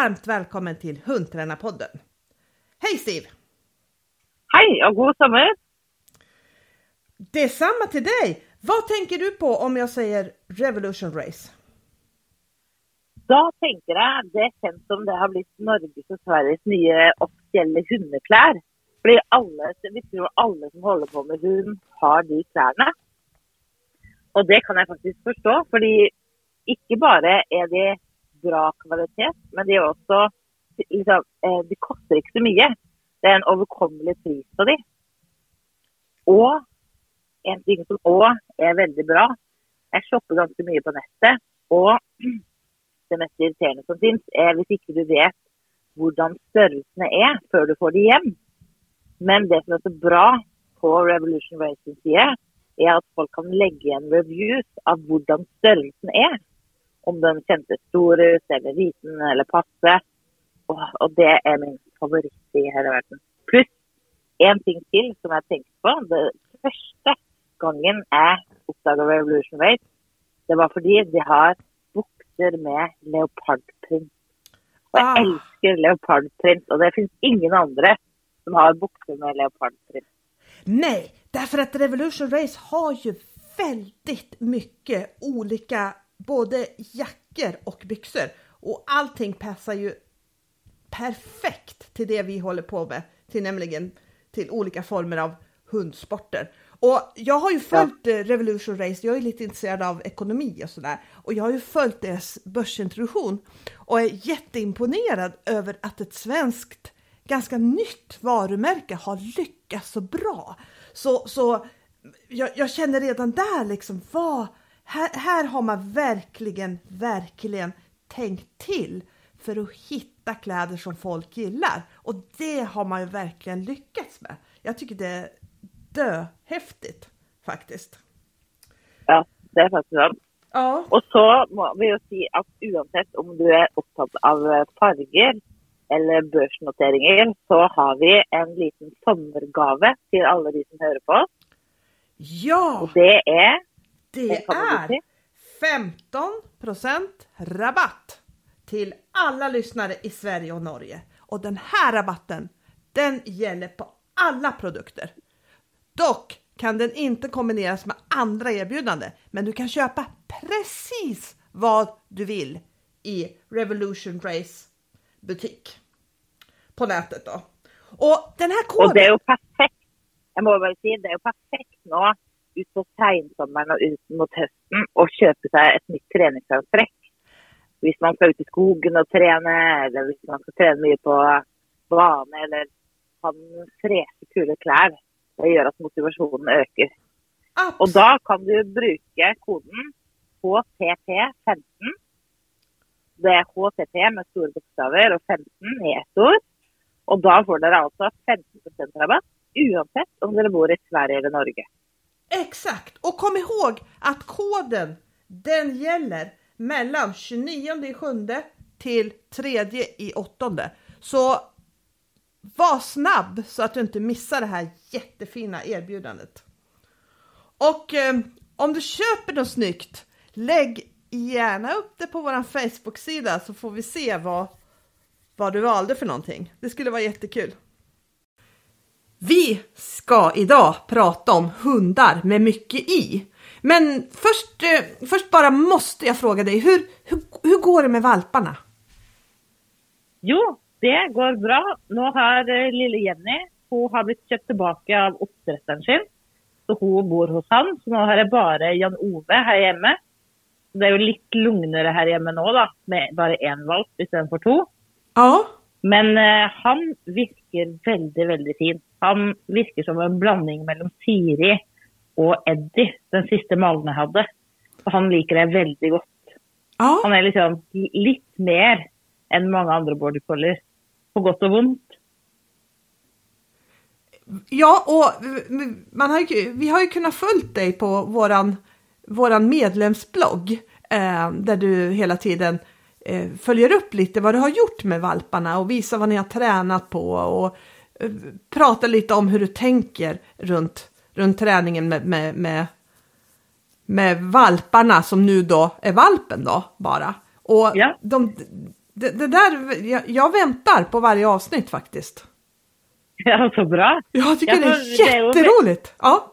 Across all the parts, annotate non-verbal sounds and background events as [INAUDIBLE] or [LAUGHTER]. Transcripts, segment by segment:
varmt välkommen till Hundtränarpodden. Hej Steve! Hej och god sommar! Detsamma till dig! Vad tänker du på om jag säger Revolution Race? Da tenker jeg det känns som det har blivit Norges och Sveriges nya officiella hundeklær. Fordi alle, vi tror alle som håller på med hund, har de klærne. Och det kan jag faktiskt förstå, för inte bara är det bra kvalitet, men det er også, liksom, eh, de koster inte så mycket. Det är en överkomlig pris på dem. Och en ting som också är väldigt bra, jag shoppar ganska mycket på nätet. Och [CLEARS THROAT] det mest irriterande som finns är om inte du vet hur storlekarna är før du får dem hem. Men det som är så bra på Revolution Racing är att folk kan lägga igjen reviews av hur storleken är. Om den kändes stor ut, eller liten, eller passe. Och, och det är min favorit i hela världen. Plus en ting till som jag tänkt på. Det första gången jag uppdagade Revolution Race, det var för att de har bukser med leopardprint. Och jag ah. älskar leopardprint och det finns ingen andra som har bukser med leopardprint. Nej, därför att Revolution Race har ju väldigt mycket olika både jackor och byxor och allting passar ju perfekt till det vi håller på med, till nämligen till olika former av hundsporter. Och jag har ju följt ja. Eh, Revolution Race, jag är lite intresserad av ekonomi och sådär. Och jag har ju följt deras börsintroduktion och är jätteimponerad över att ett svenskt ganska nytt varumärke har lyckats så bra. Så, så jag, jag känner redan där liksom vad, här, här har man verkligen, verkligen tänkt till för att hitta kläder som folk gillar. Och det har man ju verkligen lyckats med. Jag tycker det är döhäftigt faktiskt. Ja, det är faktiskt sant. Ja. Och så vill jag säga att oavsett om du är upptagen av färger eller börsnoteringar så har vi en liten sommargave till alla de som hör på oss. Ja! Och det är... Det är 15% rabatt till alla lyssnare i Sverige och Norge. Och den här rabatten, den gäller på alla produkter. Dock kan den inte kombineras med andra erbjudanden, men du kan köpa precis vad du vill i Revolution Race butik på nätet då. Och den här koden... Och det är ju perfekt. Jag måste bara säga, det är ju perfekt nu ut på sensommaren och ut mot hösten och köpa sig ett nytt träningsanträck. Om man ska ut i skogen och träna eller om man ska träna mycket på bana eller ha fräscha, kul kläder. Det gör att motivationen ökar. Absolut. Och då kan du bruka koden HTP15. Det är HTP med stora bokstäver och 15 i ett ord. Och då får ni alltså 15 rabatt oavsett om ni bor i Sverige eller Norge. Exakt! Och kom ihåg att koden den gäller mellan 29 i sjunde till 3 i åttonde. Så var snabb så att du inte missar det här jättefina erbjudandet. Och eh, om du köper något snyggt, lägg gärna upp det på vår Facebook-sida så får vi se vad, vad du valde för någonting. Det skulle vara jättekul. Vi ska idag prata om hundar med mycket i. Men först, eh, först bara måste jag fråga dig, hur, hur, hur går det med valparna? Jo, det går bra. Nu har eh, lilla Jenny hon har blivit köpt tillbaka av uppdrättaren sin. Så hon bor hos han. Så nu har jag bara Jan-Ove här hemma. Det är ju lite lugnare här hemma nu då, med bara en valp istället för två. Ja. Men eh, han virker väldigt, väldigt fin. Han virker som en blandning mellan Siri och Eddie, den sista malen jag hade. Och han liker det väldigt gott. Ja. Han är liksom lite mer än många andra border collies. På gott och ont. Ja, och man har ju, vi har ju kunnat följt dig på våran, våran medlemsblogg eh, där du hela tiden eh, följer upp lite vad du har gjort med valparna och visar vad ni har tränat på och pratar lite om hur du tänker runt, runt träningen med, med, med, med valparna som nu då är valpen då bara. Och ja. de, det, det där, jag, jag väntar på varje avsnitt faktiskt. Ja, så bra. Jag tycker Ja, det är är ju- jätteroligt. Ja,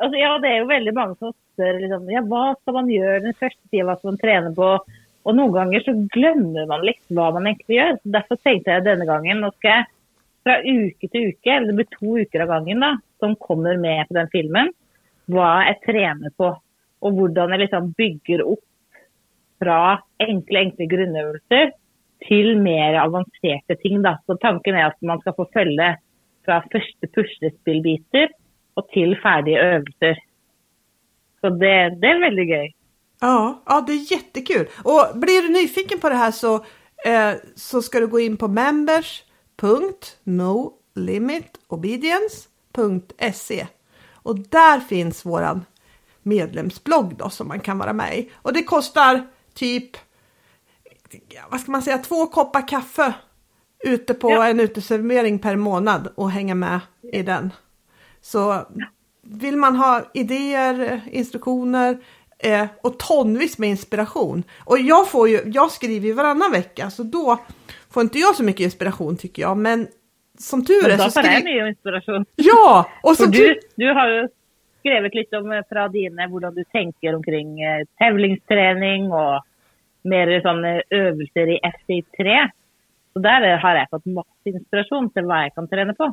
Altså, ja, det er jo veldig mange som spør liksom, ja, hva skal man gjøre den første tida, hva skal man trene på? Og noen ganger så glemmer man litt hva man egentlig gjør. Så derfor tenkte jeg denne gangen nå skal jeg fra uke til uke, eller det blir to uker av gangen da, som kommer med på den filmen, hva jeg trener på. Og hvordan jeg liksom bygger opp fra enkle, enkle grunnøvelser til mer avanserte ting. Da. Så tanken er at man skal få følge fra første puslespillbiter og til ferdige øvelser. Så det, det er veldig gøy. ja, ja, det är jättekul. Och blir du nyfiken på det här så, eh, så ska du gå in på Members, members.nolimitobedience.se och där finns våran medlemsblogg då som man kan vara med i. Och det kostar typ, vad ska man säga, två koppar kaffe ute på Ja. en uteservering per månad och hänga med i den. Så vill man ha idéer, instruktioner eh, och tonvis med inspiration. Och jag får ju, jag skriver ju varannan vecka så då får inte jag så mycket inspiration tycker jag. Men som tur är Men så skriver... mye inspirasjon. Ja! Och som du, du har jo skrevet litt om eh, dine hvordan du tenker omkring eh, tevlingstrening og mer sånne øvelser i FI3. Så eh, har jeg fått masse inspirasjon til hva jeg kan trene på.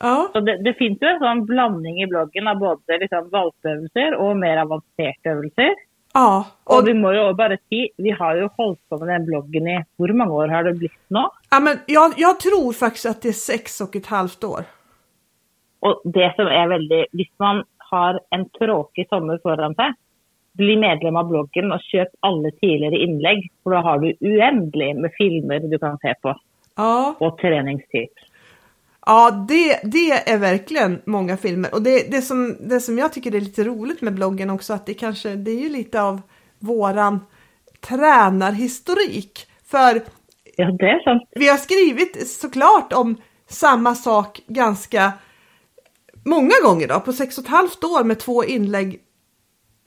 Ja, Så det, det finnes jo en sånn blanding i bloggen av både liksom valpeøvelser og mer avanserte øvelser. ja. Og Och, vi må jo bare si, vi har jo holdt på med den bloggen i Hvor mange år har det blitt nå? ja, men jag, jag tror faktiskt att det är sex och ett halvt år. Og det som er veldig Hvis man har en tråkig sommer foran seg, bli medlem av bloggen og kjøp alle tidligere innlegg. For da har du uendelig med filmer du kan se på, Ja. og treningstips. Ja, det, det är verkligen många filmer. Och det, det, som, det som jag tycker är lite roligt med bloggen också, att det kanske, det är ju lite av våran tränarhistorik. För Ja, det er sant. vi har skrivit såklart om samma sak ganska många gånger då, på sex och ett halvt år med två inlägg.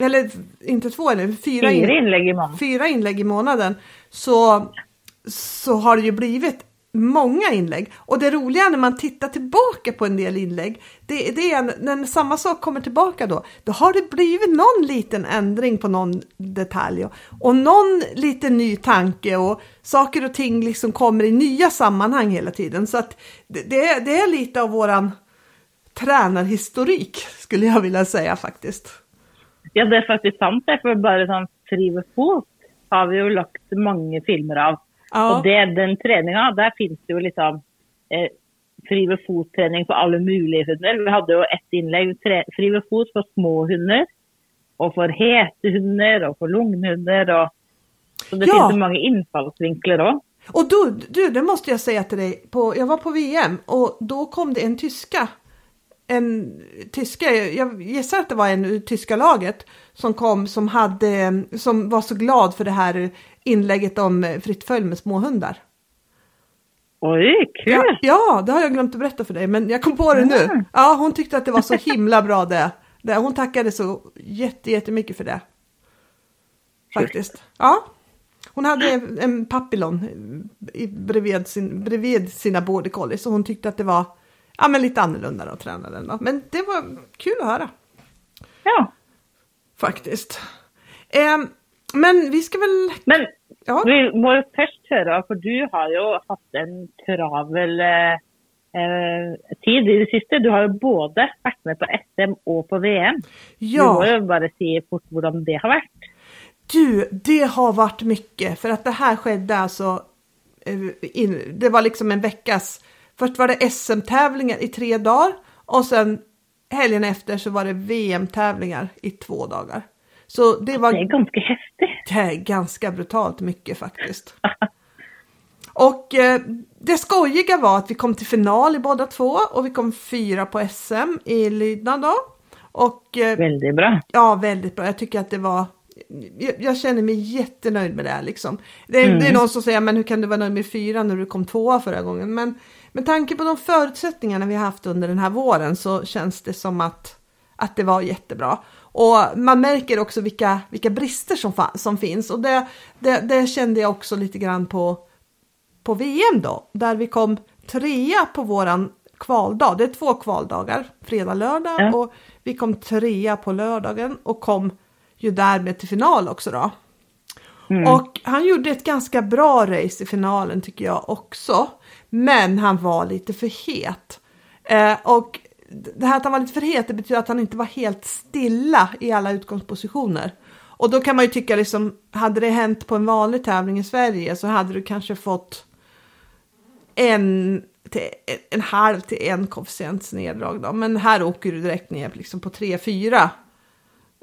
Eller inte två, eller fyra, Fire in, innlegg i måneden. fyra inlägg i månaden. Så, så har det ju blivit många inlägg. Och det roliga när man tittar tillbaka på en del inlägg, det, det är när samma sak kommer tillbaka då, då har det blivit någon liten ändring på någon detalj och, och någon liten ny tanke och saker och ting liksom kommer i nya sammanhang hela tiden. Så att det, det, är, det är lite av våran tränarhistorik skulle jag vilja säga faktiskt. Ja, det är faktiskt sant. det, For bare sånn fri fot har vi jo lagt många filmer av. Ja. Og det, den treninga, der finnes det jo liksom eh, fri ved fot-trening for alle mulige hunder. Vi hadde jo ett innlegg tre, fri ved fot for små hunder. Og for hete hunder og for lugnhunder. Og, så det Ja. finnes jo mange innfallsvinkler òg. Och då, du, det måste jag säga till dig, på, jag var på VM och då kom det en tyska, en tyska, jag gissar att det var en ur tyska laget som kom som hade, som var så glad för det här inlägget om fritt följ med småhundar. Oi, kult! Ja, ja, det har jag glömt att berätta för dig, men jag kom på det nu. Mm. Ja, hon tyckte att det var så himla bra det. det hon tackade så jätte, jättemycket för det. Faktiskt. Ja. Hon hade en papillon i- bredvid, sin, bredvid sina border collies och hon tyckte att det var ja, men lite annorlunda att träna den. Då. Men det var kul att höra Ja. faktiskt. Ehm, men vi ska väl... Men Ja, vi må jo først høre, for du har jo hatt en travel eh, eh, tid i det siste. Du har jo både vært med på SM og på VM. Du må ja. jo bare si fort hvordan det har vært. Du, det har varit mycket för att det här skedde alltså. eh, In, det var liksom en veckas. Först var det SM-tävlingar i tre dagar och sen helgen efter så var det VM-tävlingar i två dagar. Så det var Det er ganske heftig. det är ganska brutalt mycket faktiskt. [LAUGHS] Och eh, det skojiga var att vi kom till final i båda två och vi kom fyra på SM i lydnad då. Och eh, Veldig bra. Ja, väldigt bra. Jag tycker att det var jag, jag känner mig jättenöjd med det här liksom. Det, är- det är någon som säger, men hur kan du vara nöjd med fyra när du kom tvåa förra gången? Men med tanke på de förutsättningarna vi har haft under den här våren så känns det som att, att det var jättebra. Och man märker också vilka, vilka brister som, som finns och det, det, det kände jag också lite grann på på VM då, där vi kom trea på våran kvaldag. Det är två kvaldagar, fredag, lördag Ja. och vi kom trea på lördagen och kom ju därmed till final också då. Mm. Och han gjorde ett ganska bra race i finalen tycker jag också. Men han var lite för het. Eh, och det här att han var lite för het det betyder att han inte var helt stilla i alla utgångspositioner. Och då kan man ju tycka liksom, hade det hänt på en vanlig tävling i Sverige så hade du kanske fått en, till, en halv till en koefficients neddrag då. Men här åker du direkt ner liksom på 3-4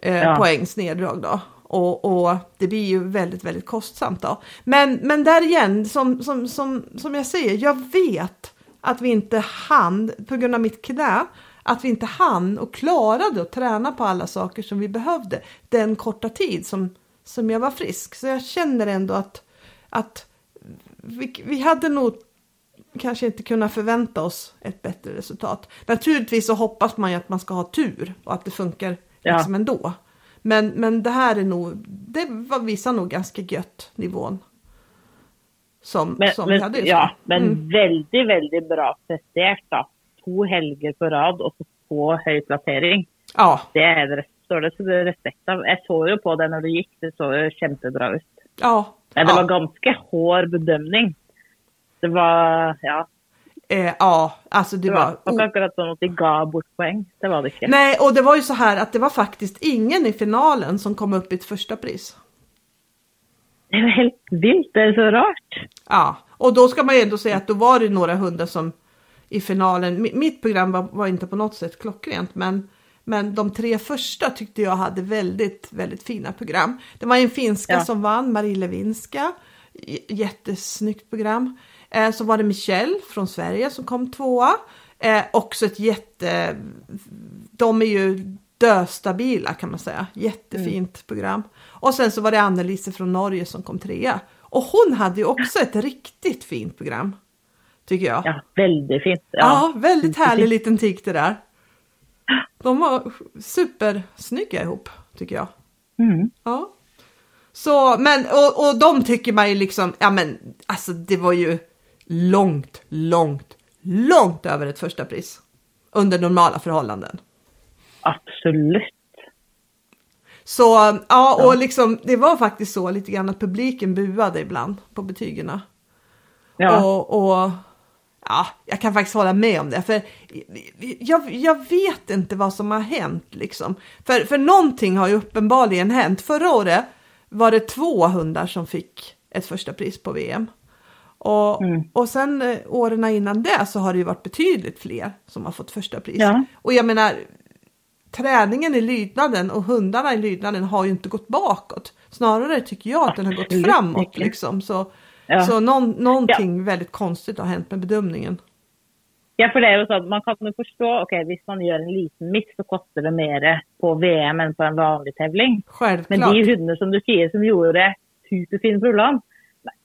eh, Ja. poängs neddrag då. Och, och det blir ju väldigt, väldigt kostsamt då. Men, men där igen, som, som, som, som jag säger, jag vet att vi inte hann, på grund av mitt knä, att vi inte hann och klarade att träna på alla saker som vi behövde den korta tid som, som jag var frisk. Så jag känner ändå att, att vi, vi hade nog kanske inte kunnat förvänta oss ett bättre resultat. Naturligtvis så hoppas man ju att man ska ha tur och att det funkar Ja. liksom ändå. Men, men det här är nog, det var, visar nog ganska gött nivån. Som, Men, som vi men, hade just ja, men Mm. veldig, veldig bra prestert, da. To helger på rad og så så høy plassering. Ja, Det det står så det respekt av. Jeg så jo på det når du gikk, det så jo kjempebra ut. ja, Men det ja, var ganske hård bedømning. Det var Ja. Eh, ja, alltså det Det var... var, akkurat sånn at de ga bort poeng. Det var det ikke. Nej, och det var ju så här att det var faktiskt ingen i finalen som kom upp i ett första pris. Det var helt vilt. Det er så rart. Ja, och då ska man ju ändå säga att då var det några hundar som i finalen, mi- mitt program var, var inte på något sätt klockrent, men, men de tre första tyckte jag hade väldigt, väldigt fina program. Det var en finska Ja. som vann, Marie Levinska, jättesnyggt program. Eh, så var det Michelle från Sverige som kom tvåa. Eh, också ett jätte, de är ju döstabila kan man säga, jättefint program. Och sen så var det Annelise från Norge som kom trea. Och hon hade ju också ett riktigt fint program. Tycker jag. Ja, veldig fint. Ja, Ja. väldigt härlig liten tik det där. De var supersnygga ihop, tycker jag. Mm. Ja. Så, men, och, och de tycker man ju liksom, ja men alltså det var ju långt, långt, långt över ett första pris. Under normala förhållanden. Absolutt. Så ja, och liksom det var faktiskt så lite grann att publiken buade ibland på betygerna. Ja. Och, och ja, jag kan faktiskt hålla med om det. För jag, jag vet inte vad som har hänt liksom. För, för någonting har ju uppenbarligen hänt. Förra året var det två hundar som fick ett första pris på VM. Och, Mm. och sen eh, åren innan det så har det ju varit betydligt fler som har fått första pris. Ja. Och jag menar, träningen i lydnaden och hundarna i lydnaden har ju inte gått bakåt. Snarare tycker jag att den har gått framåt liksom. Så, Ja. så någon, någonting väldigt konstigt har hänt med bedömningen. Ja, for det er jo sånn, Man kan jo forstå ok, hvis man gjør en liten miss, så koster det mer på VM enn på en vanlig tävling. Men Självklart. de hundene som du sier som gjorde superfin rullan,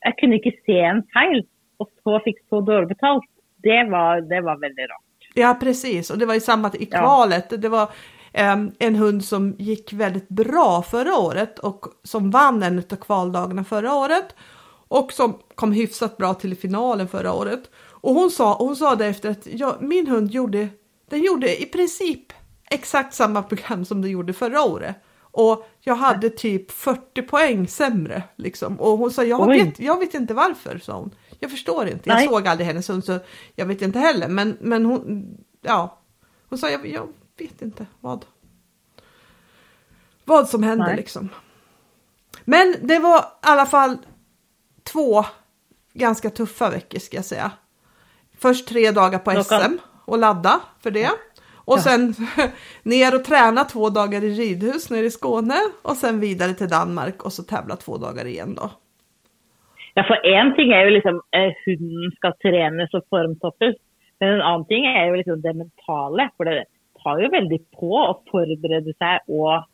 jeg kunne ikke se en feil, og så fikk så dårlig betalt. Det var, det var veldig rart. Ja, precis. Och det var ju samma i Ja. kvalet. Det var em, en hund som gick väldigt bra förra året och som vann en av kvaldagarna förra året. Och som kom hyfsat bra till finalen förra året. Och hon sa, hon sa det efter att ja, min hund gjorde, den gjorde i princip exakt samma program som den gjorde förra året. Och jag hade typ 40 poäng sämre. Liksom. Och hon sa, jag vet, jag vet inte varför, sa hon. Jag förstår inte. Jag Nej. såg aldrig hennes hund så jag vet inte heller. Men, men hon, ja. Hon sa, jag, jag vet inte vad. Vad som hände Nej. liksom. Men det var i alla fall två ganska tuffa veckor ska jag säga. Först tre dagar på SM och ladda för det. Och Ja. sen [LAUGHS] ner och träna två dagar i ridhus nere i Skåne och sen vidare till Danmark och så tävla två dagar igen då. Ja, for én ting er jo liksom eh, hunden skal trenes og formtoppes, men en annen ting er jo liksom det mentale. For det tar jo veldig på å forberede seg og,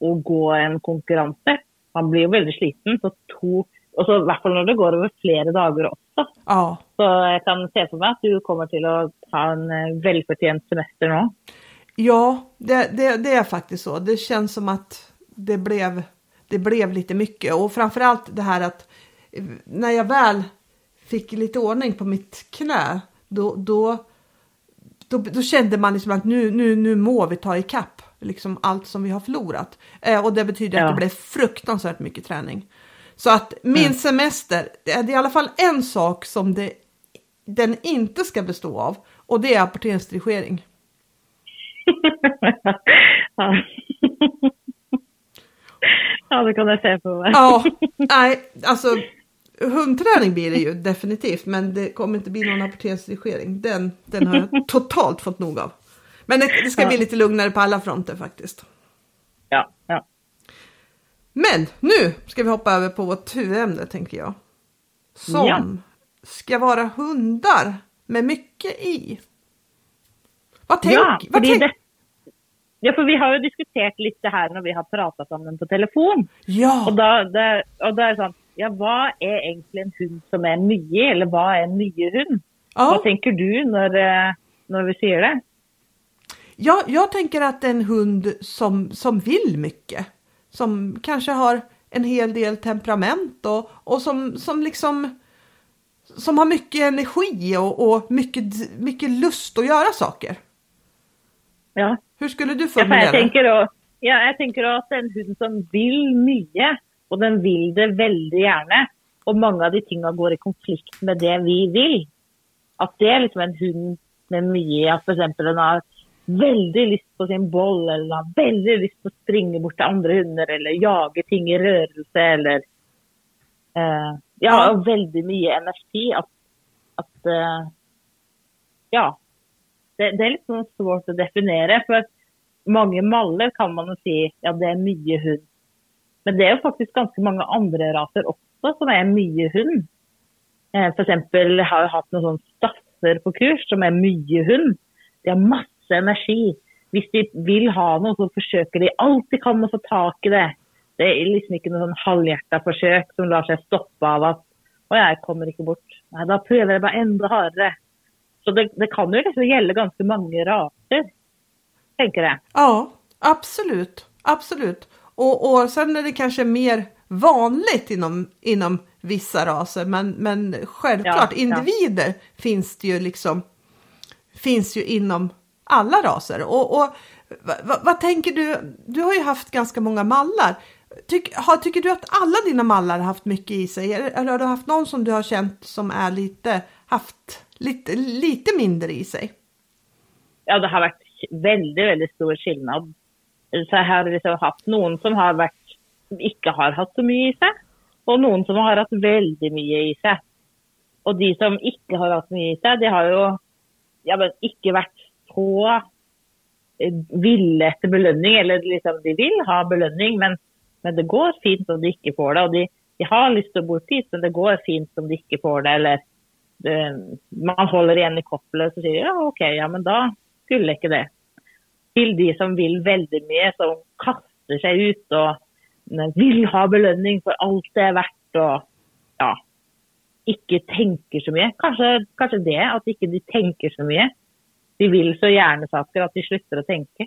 og gå en konkurranse. Man blir jo veldig sliten. Så to og så I hvert fall når det går over flere dager også. Ja, Så jeg kan se for meg at du kommer til å ta en eh, velfortjent semester nå. ja det, det, det är faktiskt så. Det känns som att det blev, det blev lite mycket och framförallt det här att när jag väl fick lite ordning på mitt knä, då, då, då, då kände man liksom att nu, nu, nu må vi ta ikapp liksom allt som vi har förlorat. Eh, och det betyder Ja. att det blev fruktansvärt mycket träning. Så att min Mm. semester, det är i alla fall en sak som det, den inte ska bestå av och det är apporteringsdirigering. [LAUGHS] ja. [LAUGHS] ja, det kan jag säga på mig. Ja, nej, alltså hundträning blir det ju definitivt, men det kommer inte bli någon apporteringsdirigering. Den, den har jag [LAUGHS] totalt fått nog av. Men det, det ska Ja. bli lite lugnare på alla fronter faktiskt. Ja, ja. Men nu ska vi hoppa över på vårt huvudämne tänker jag. Som Ja. ska vara hundar med mycket i. Vad tänk, ja, vad fordi tänk, det, ja, för vi har ju diskuterat lite här när vi har pratat om den på telefon. ja, Och då, det, och då är det sånn, ja, vad är egentligen en hund som är mye, eller vad är en mye hund? ja. Vad tänker du när, eh, när vi säger det? Ja, jag tänker att det är en hund som, som vill mycket. Som kanske har en hel del temperament och, och som, som liksom som har mycket energi och, och mycket, mycket lust att göra saker. Ja. Hur skulle du Ja, formulera jag det? tänker då, ja, jag tänker att en hund som vill mycket och den vill det väldigt gärna. Och många av de tingene går i konflikt med det vi vill. Att det är liksom en hund med mycket, att för exempel den har väldigt lust på sin boll eller väldigt lust på att springa bort till andra hundar eller jaga ting i rörelse eller eh, ja, och väldigt mycket energi. Att, att eh, ja, det, det är liksom svårt att definiera. För många mallar kan man säga, ja det är mycket hund. Men det är faktiskt ganska många andra raser också som är mycket hund. För exempel har jag haft någon sån stasser på kurs som är mycket hund. De har massa energi. Om de vill ha något så försöker de allt de kan att få tag i det. Det är liksom inte någon halvhjärtat försök som lär sig stoppa av att och jag kommer inte bort. Nej, då prövar jag bara ännu hårdare. Så det, det kan ju liksom gälla ganska många raser. Tänker jag. Ja, absolut. Absolut. Och, och sen är det kanske mer vanligt inom, inom vissa raser, men, men självklart Ja, ja. individer finns det ju liksom finns ju inom alla raser. Och, och vad, vad, tänker du? Du har ju haft ganska många mallar. Tyck, har, tycker du att alla dina mallar har haft mycket i sig? Eller, eller har du haft någon som du har känt som är lite, haft lite, lite mindre i sig? Ja, det har varit väldigt, väldigt stor skillnad. Så jag har liksom haft någon som har varit, som inte har haft så mycket i sig och någon som har haft väldigt mycket i sig. Och de som inte har haft mycket i sig, de har ju ja, men inte varit så eh, ville efter belöning, eller liksom de vill ha belöning, men, men det går fint om de inte får det. Och de, de har lust att bo dit, men det går fint om de inte får det. Eller det, man håller igen i kopplet och säger ja okej, ja men då skulle inte det. Till de som vill väldigt mycket, som kastar sig ut och vill ha belöning för allt det är värt och ja, inte tänker så mycket. Kanske, kanske det, att inte de tänker så mycket. De vill så gärna saker att de slutar att tänka.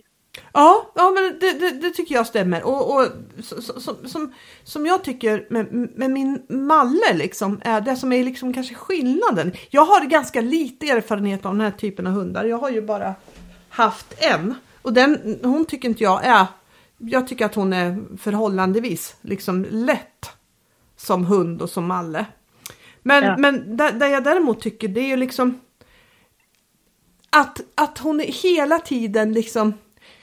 Ja, ja men det, det, det tycker jag stämmer. Och, och som, som, som jag tycker med, med min Malle liksom, är det som är liksom kanske skillnaden. Jag har ganska lite erfarenhet av den här typen av hundar. Jag har ju bara haft en. Och den, hon tycker inte jag är, jag tycker att hon är förhållandevis liksom lätt som hund och som Malle. Men, Ja. men där, där jag däremot tycker det är ju liksom att, att hon hela tiden liksom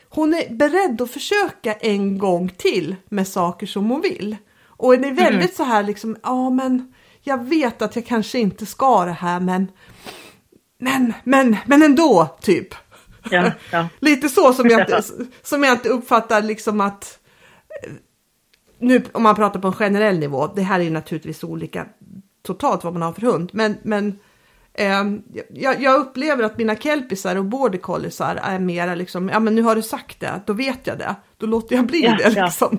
hon är beredd att försöka en gång till med saker som hon vill. Och det är väldigt så här liksom, ja men jag vet att jag kanske inte ska det här men men, men, men ändå typ. Ja, ja. [LAUGHS] Lite så som jag, inte, [LAUGHS] som jag inte uppfattar liksom att nu om man pratar på en generell nivå, det här är ju naturligtvis olika totalt vad man har för hund, men, men jag, jag upplever att mina kelpisar och border colliesar är mera liksom, ja men nu har du sagt det, då vet jag det, då låter jag bli Ja, det ja. liksom.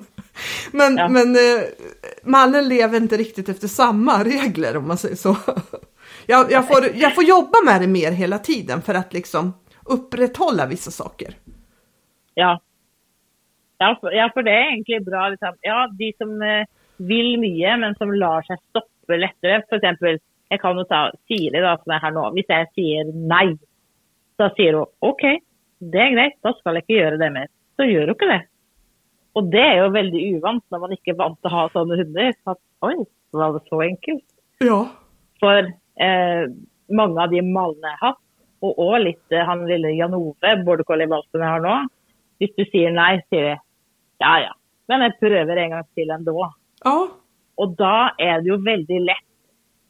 Men, Ja. men eh, mallen lever inte riktigt efter samma regler om man säger så. Jag, jag, får, jag får jobba med det mer hela tiden för att liksom upprätthålla vissa saker. Ja. Ja, for, ja, for det er egentlig bra. Liksom. Ja, de som eh, vil mye, men som lar seg stoppe lettere. F.eks. jeg kan jo ta Siri, da, som er her nå. Hvis jeg sier nei, så sier hun OK, det er greit, da skal jeg ikke gjøre det mer. Så gjør hun ikke det. Og det er jo veldig uvant når man ikke er vant til å ha sånne hunder. At oi, var det så enkelt? Ja. For eh, mange av de malene jeg har hatt, og òg litt han lille Jan Ove, border collie-valpen jeg har nå, hvis du sier nei, sier de ja ja, men jeg prøver en gang til ändå. Ja. Og da er det jo veldig lett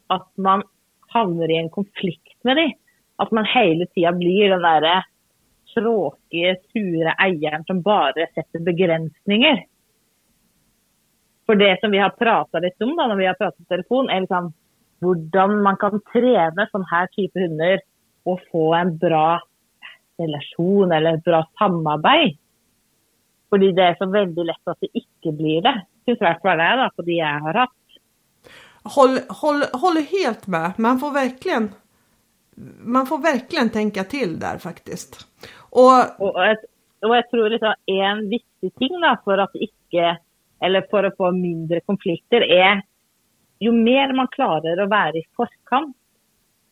att man hamnar i en konflikt med dem. Att man hela tiden blir den där tråkiga, sura ägaren som bara sätter begränsningar. För det som vi har pratat lite om då, när vi har pratat i telefon, är liksom hur man kan träna sån här typ av hundar och få en bra relation eller ett bra samarbete. För det är så väldigt lätt att det inte blir det. Tyvärr för det, fall jeg, på de har haft. Håll, håll, håller helt med. Man får verkligen man får verkligen tänka till där faktiskt. Och, och, och og tror att en viktig ting då, för att inte, Eller för att få mindre konflikter, är ju mer man klarar att vara i forkant,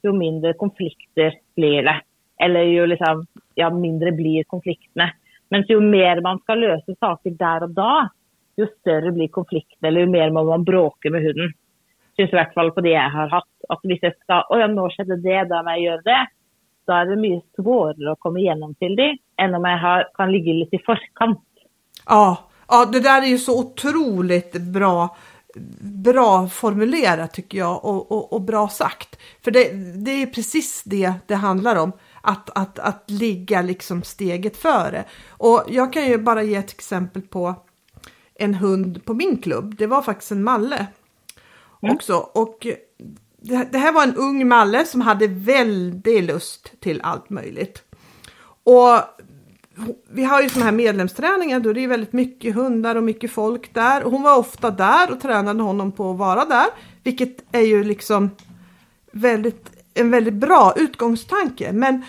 ju mindre konflikter blir det. Eller ju liksom Ja, mindre blir konflikterna. Men ju mer man ska lösa saker där och då, ju större blir konflikten eller ju mer man bråkar med hunden. Syns i hvert fall på de jeg har hatt. At hvis jeg skal Å ja, nå skjedde det, da må jeg gjøre det. Da er det mye svårere å komme gjennom til de, enn om jeg har, kan ligge litt i forkant. ja, ja, det där är ju så otroligt bra bra formulerat tycker jag och, och, och bra sagt. För det, det är precis det det handlar om. Att, att, att ligga liksom steget före. Och jag kan ju bara ge ett exempel på en hund på min klubb. Det var faktiskt en malle Mm. också. Och det, det här var en ung malle som hade väldigt lust till allt möjligt. Och vi har ju såna här medlemsträningar då det är väldigt mycket hundar och mycket folk där. Och hon var ofta där och tränade honom på att vara där, vilket är ju liksom väldigt, en väldigt bra utgångstanke. Men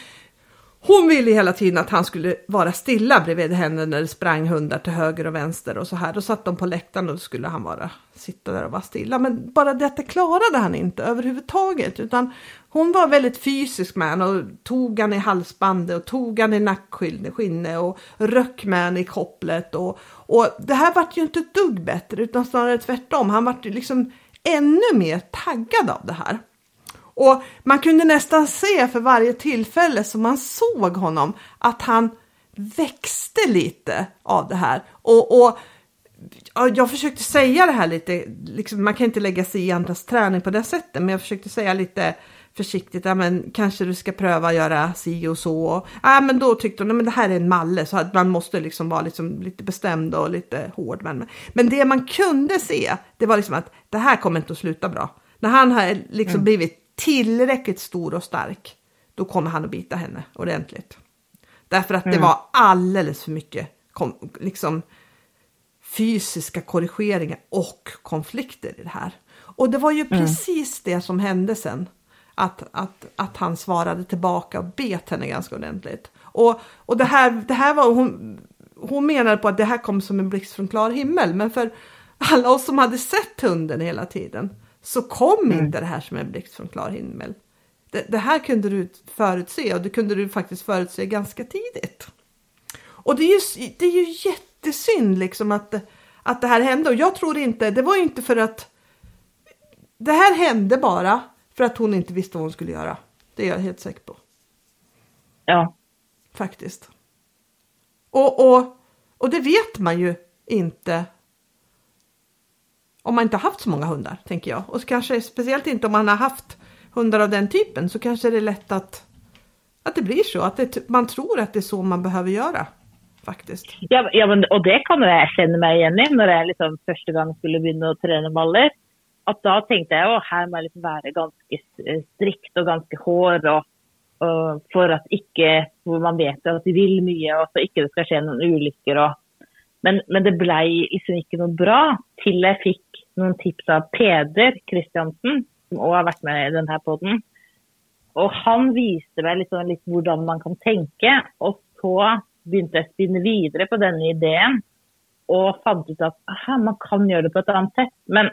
hon ville hela tiden att han skulle vara stilla bredvid henne när det sprang hundar till höger och vänster och så här. Då satt de på läktaren och då skulle han bara sitta där och vara stilla. Men bara detta klarade han inte överhuvudtaget utan hon var väldigt fysisk med honom och tog han i halsbandet och tog han i nackskinnet och röck med honom i kopplet. Och, och det här vart ju inte ett dugg bättre utan snarare tvärtom. Han vart ju liksom ännu mer taggad av det här. Och man kunde nästan se för varje tillfälle som man såg honom att han växte lite av det här. Och, och ja, jag försökte säga det här lite, liksom, man kan inte lägga sig i andras träning på det sättet, men jag försökte säga lite försiktigt, ja men kanske du ska pröva göra si och så. Ja men då tyckte hon, men det här är en malle så att man måste liksom vara liksom lite bestämd och lite hård. Men, men det man kunde se, det var liksom att det här kommer inte att sluta bra. När han har liksom Mm. blivit tillräckligt stor och stark, då kommer han att bita henne ordentligt. Därför att det Mm. var alldeles för mycket kom, liksom, fysiska korrigeringar och konflikter i det här. Och det var ju precis det som hände sen. Att, att, att han svarade tillbaka och bet henne ganska ordentligt. Och, och det här, det här var, hon, hon menade på att det här kom som en blixt från klar himmel. Men för alla oss som hade sett hunden hela tiden så kom inte det här som en blixt från klar himmel. Det, det här kunde du förutse och det kunde du faktiskt förutse ganska tidigt. Och det är ju, det är ju jättesynd liksom att, att det här hände och jag tror inte, det var ju inte för att det här hände bara för att hon inte visste vad hon skulle göra. Det är jag helt säker på. Ja. Faktiskt. Och, och, och det vet man ju inte om man inte har haft så många hundar, tänker jag. Och kanske speciellt inte om man har haft hundar av den typen så kanske det är lätt att, att det blir så. Att det, man tror att det är så man behöver göra. Faktiskt. Ja, ja men, och det kan jag känna mig igen i när jag liksom första gången skulle börja träna baller. Att då tänkte jag att här måste jag liksom vara ganska eh, strikt och ganska hård. och, och för att inte, man vet att de vill mycket och så inte det ska ske någon olyckor. Og, men, men det blev liksom inte något bra till jag fick noen tips av Peder Kristiansen, som òg har vært med i denne poden. Og han viste meg litt, sånn, litt hvordan man kan tenke. Og så begynte jeg å spinne videre på denne ideen. Og fant ut at aha, man kan gjøre det på et annet sett. Men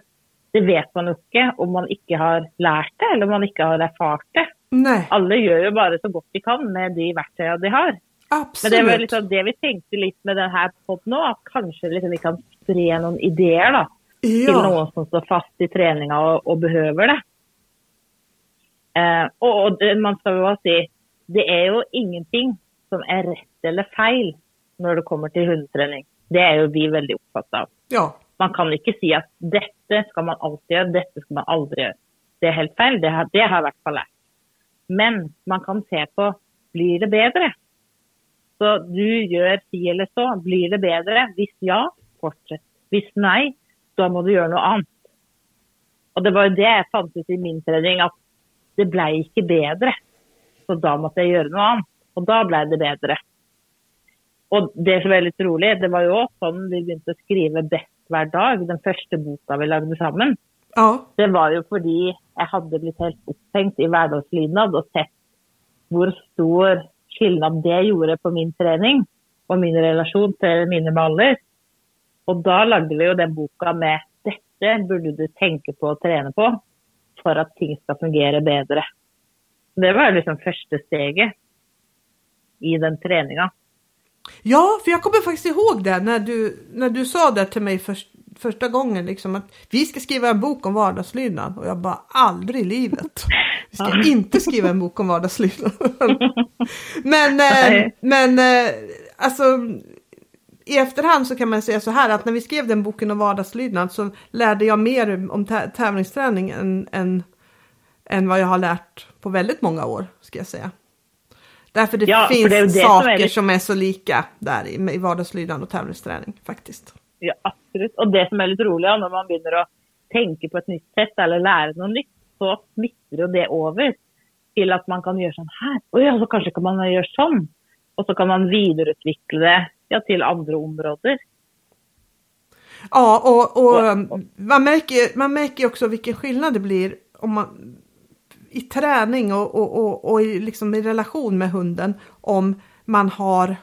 det vet man jo ikke om man ikke har lært det, eller om man ikke har erfart det. Nej, Alle gjør jo bare så godt de kan med de verktøyene de har. Men det var liksom det vi tenkte litt med denne podden nå, at kanskje liksom vi kan spre noen ideer da, Ja, noen som står fast i treninga og, og behøver det. Eh, og det, man jo også si, det er jo ingenting som er rett eller feil når det kommer til hundetrening. Det er jo vi veldig opptatt av. ja, Man kan ikke si at dette skal man alltid gjøre, dette skal man aldri gjøre. Det er helt feil, det har, det har jeg i hvert fall lært. Men man kan se på, blir det bedre? Så du gjør si eller så, blir det bedre? Hvis ja, fortsett. Hvis nei, da må du gjøre noe annet. Og det var jo det jeg fant ut i min trening, at det ble ikke bedre. Så da måtte jeg gjøre noe annet. Og da ble det bedre. Og det som er litt rolig, det var jo sånn vi begynte å skrive best hver dag, den første boka vi lagde sammen. ja, Det var jo fordi jeg hadde blitt helt opphengt i hverdagslydnad og sett hvor stor skillnad det gjorde på min trening og min relasjon til mine baller. Og da lagde vi jo den boka med dette burde du tenke på å trene på for at ting skal fungere bedre. Det var liksom første steget i den treninga. ja, för jag kommer faktiskt ihåg det när du, när du sa det till mig först, första gången, liksom att vi ska skriva en bok om vardagslydnad och jag bara aldrig i livet. Vi ska Ja. inte skriva en bok om vardagslydnad. [LAUGHS] men, eh, Nej. men alltså i efterhand så kan man säga så här att när vi skrev den boken om vardagslydnad så lärde jag mer om tä- tävlingsträning än, än, än vad jag har lärt på väldigt många år, ska jag säga. Därför det Ja, finns det är det som saker är lite- som är så lika där i, i vardagslydnad och tävlingsträning faktiskt. Ja, absolutt. Og det som er litt rolig, ja, når man begynner å tenke på et nytt sett eller lære noe nytt, så smitter jo det over til at man kan gjøre sånn her. Å ja, så kanskje kan man gjøre sånn. Og så kan man videreutvikle det ja, til andre områder. Ja, och, och um, man, märker, man märker också vilken skillnad det blir om man, i träning och, och, och, och i, liksom i relation med hunden om man har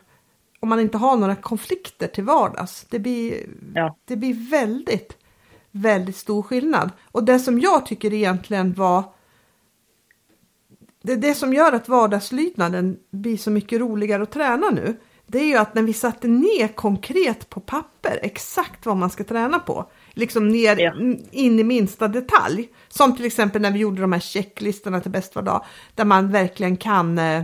om man inte har några konflikter till vardags. Det blir, Ja. det blir väldigt, väldigt stor skillnad. Och det som jag tycker egentligen var det, det som gör att vardagslydnaden blir så mycket roligare att träna nu, det är ju att när vi satte ner konkret på papper exakt vad man ska träna på, liksom ner Ja. in i minsta detalj, som till exempel när vi gjorde de här checklistorna till bäst var dag, där man verkligen kan eh,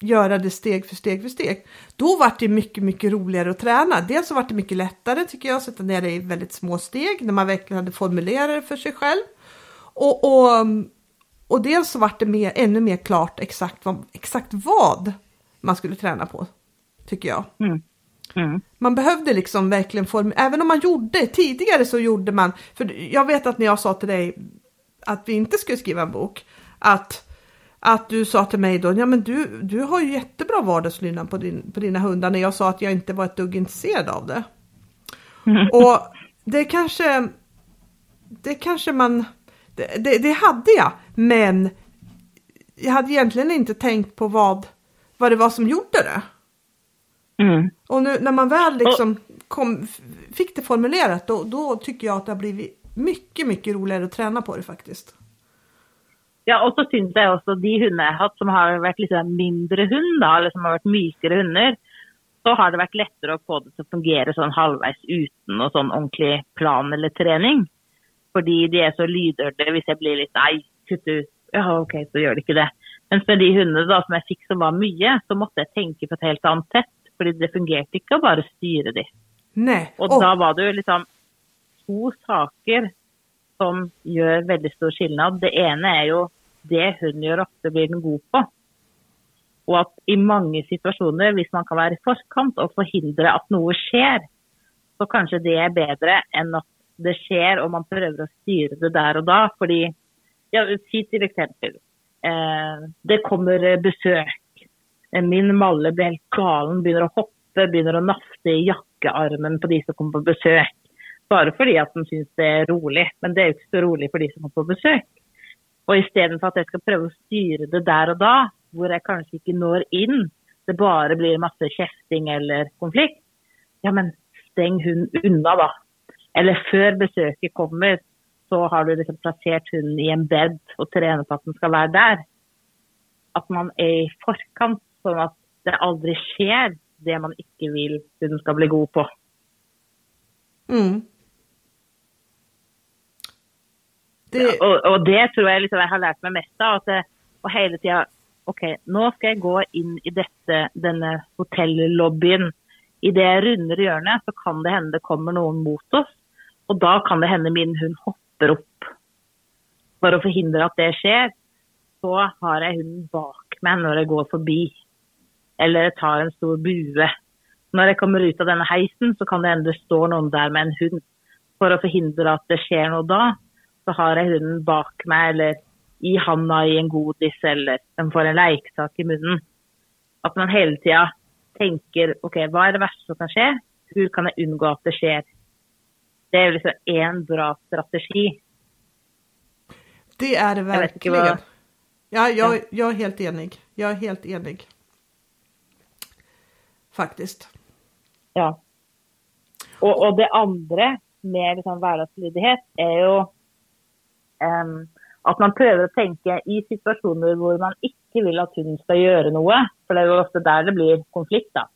göra det steg för steg för steg. Då var det mycket, mycket roligare att träna. Dels så var det mycket lättare tycker jag att sätta ner det i väldigt små steg när man verkligen hade formulerat det för sig själv. Och, och, och dels så var det mer, ännu mer klart exakt vad, exakt vad man skulle träna på. Tycker jag. Mm. Mm. Man behövde liksom verkligen formulera, även om man gjorde, tidigare så gjorde man, för jag vet att när jag sa till dig att vi inte skulle skriva en bok, att, att du sa till mig då, ja men du, du har ju jättebra vardagslydnad på, din, på dina hundar, när jag sa att jag inte var ett dugg intresserad av det. Och det kanske, det kanske man, det, det, det hade jag, men jag hade egentligen inte tänkt på vad, vad det var som gjorde det. Mm. Och nu när man väl liksom kom, fick det formulerat då, då tycker jag att det har blivit mycket, mycket roligare att träna på det faktiskt. Ja, og så syns jeg også de hundene jeg har hatt som har vært liksom mindre hund, da, eller som har vært mykere hunder, så har det vært lettere å få det fungere sånn halvveis uten noe sånn ordentlig plan eller trening. Fordi de er så lydhørte hvis jeg blir litt nei, kutt ut. Ja, OK, så gjør de ikke det. Mens med de da, som jeg fikk som var mye, så måtte jeg tenke på et helt annet sett. Fordi det fungerte ikke å bare styre de. Nej, Og da var det jo liksom to saker som gjør veldig stor skillnad. Det ene er jo det hun gjør ofte blir den god på. Og at i mange situasjoner, hvis man kan være i forkant og forhindre at noe skjer, så kanskje det er bedre enn at det skjer og man prøver å styre det der og da. Fordi, ja, si til eksempel, eh, det kommer besøk. Eh, min malle blir helt galen, börjar hoppa, börjar begynner i jakkearmen på de som kommer på besök. Bara för att de syns det är roligt, Men det är inte så roligt för de som kommer på besök. Och istället för att jag ska försöka styra det där och då, där jag kanske inte når in, det bara blir massa käfting eller konflikt, ja, men stäng hon undan då. Eller för besöket kommer, så har du liksom placerat hunden i en bädd och tränat att den ska vara där. Att man är i förkant sånn at det aldri skjer det man ikke vil hunden skal bli god på. Mm. Det, Og, og det tror jeg liksom jeg har lært meg mest av. At det, og hele tida OK, nå skal jeg gå inn i dette, denne hotellobbyen. I det jeg runder hjørnet, så kan det hende det kommer noen mot oss. Og da kan det hende min hund hopper opp. For å forhindre at det skjer, så har jeg hunden bak meg når jeg går forbi. Eller tar en stor bue. Når jeg kommer ut av denne heisen, så kan det det står noen der med en hund. For å forhindre at det skjer noe da, så har jeg hunden bak meg eller i handa i en godis eller den får en lekesak i munnen. At man hele tida tenker OK, hva er det verste som kan skje? Hvor kan jeg unngå at det skjer? Det är liksom en bra strategi. Det är det verkligen. Ja, jag, jag är helt enig. Jag är helt enig. Faktiskt. Ja. Och, och det andra med liksom vardagslydighet är ju um, att man prövar att tänka i situationer där man inte vill att hunden ska göra något. För det är ofta där det blir konflikt. Då.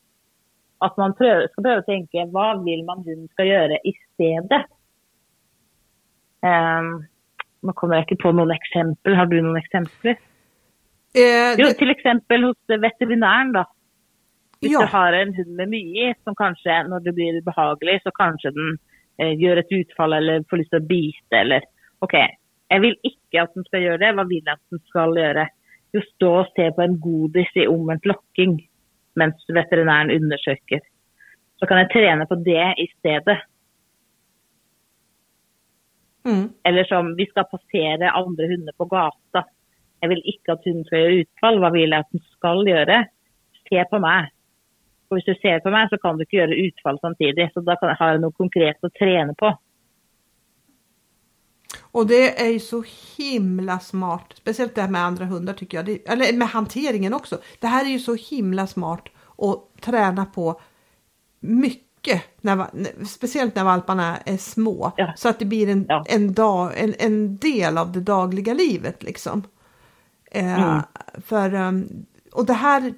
At man prøver, skal prøve å tenke hva vil man hun skal gjøre i stedet. Um, nå kommer jeg ikke på noen eksempel. Har du noen eksempler? Eh, det... Jo, til eksempel hos veterinæren, da. Hvis ja. du har en hund med mye i, som kanskje når det blir behagelig, så kanskje den eh, gjør et utfall eller får lyst til å bite eller OK, jeg vil ikke at den skal gjøre det. Hva vil jeg at den skal gjøre? Jo, stå og se på en godis i omvendt lokking mens veterinæren undersøker. Så kan jeg trene på det i stedet. Mm. Eller som vi skal passere andre hunder på gata. Jeg vil ikke at hunden skal gjøre utfall. Hva vil jeg at den skal gjøre? Se på meg. Og hvis du ser på meg, så kan du ikke gjøre utfall samtidig. Så da kan jeg ha noe konkret å trene på. Och det är ju så himla smart, speciellt det här med andra hundar tycker jag, det, eller med hanteringen också. Det här är ju så himla smart att träna på mycket, när, speciellt när valparna är små, ja. så att det blir en, ja. en, dag, en, en del av det dagliga livet liksom. Eh, mm. för, um, och det här,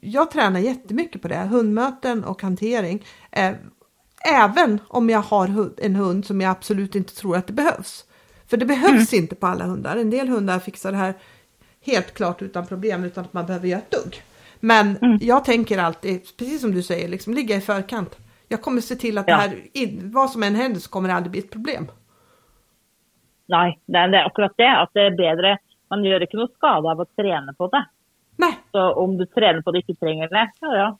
jag tränar jättemycket på det, hundmöten och hantering. Eh, Även om jag har en hund som jag absolut inte tror att det behövs. För det behövs mm. inte på alla hundar. En del hundar fixar det här helt klart utan problem utan att man behöver göra ett dugg. Men mm. jag tänker alltid, precis som du säger, liksom ligga i förkant. Jag kommer se till att ja. det här, vad som än händer så kommer det aldrig bli ett problem. Nej, det är akkurat det. Att det är bättre, man gör inte någon skada av att träna på det. Nej. Så om du tränar på det inte tränger det, ja ja,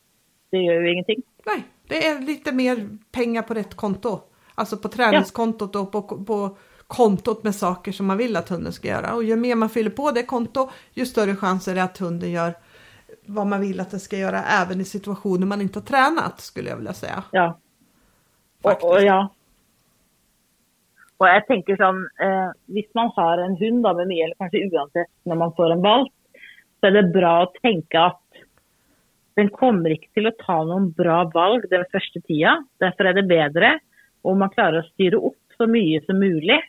det gör ju ingenting. Nej, det är lite mer pengar på rätt konto. Alltså på träningskontot och på, på kontot med saker som man vill att hunden ska göra. Och ju mer man fyller på det konto, ju större chans är det att hunden gör vad man vill att den ska göra även i situationer man inte har tränat skulle jag vilja säga. Ja. Och, och ja. Och jag tänker som, eh, om man har en hund då med mig, eller kanske oavsett när man får en valp, så är det bra att tänka att den kommer inte till att ta någon bra valg den första tiden. Därför är det bättre om man klarar att styra upp så mycket som möjligt.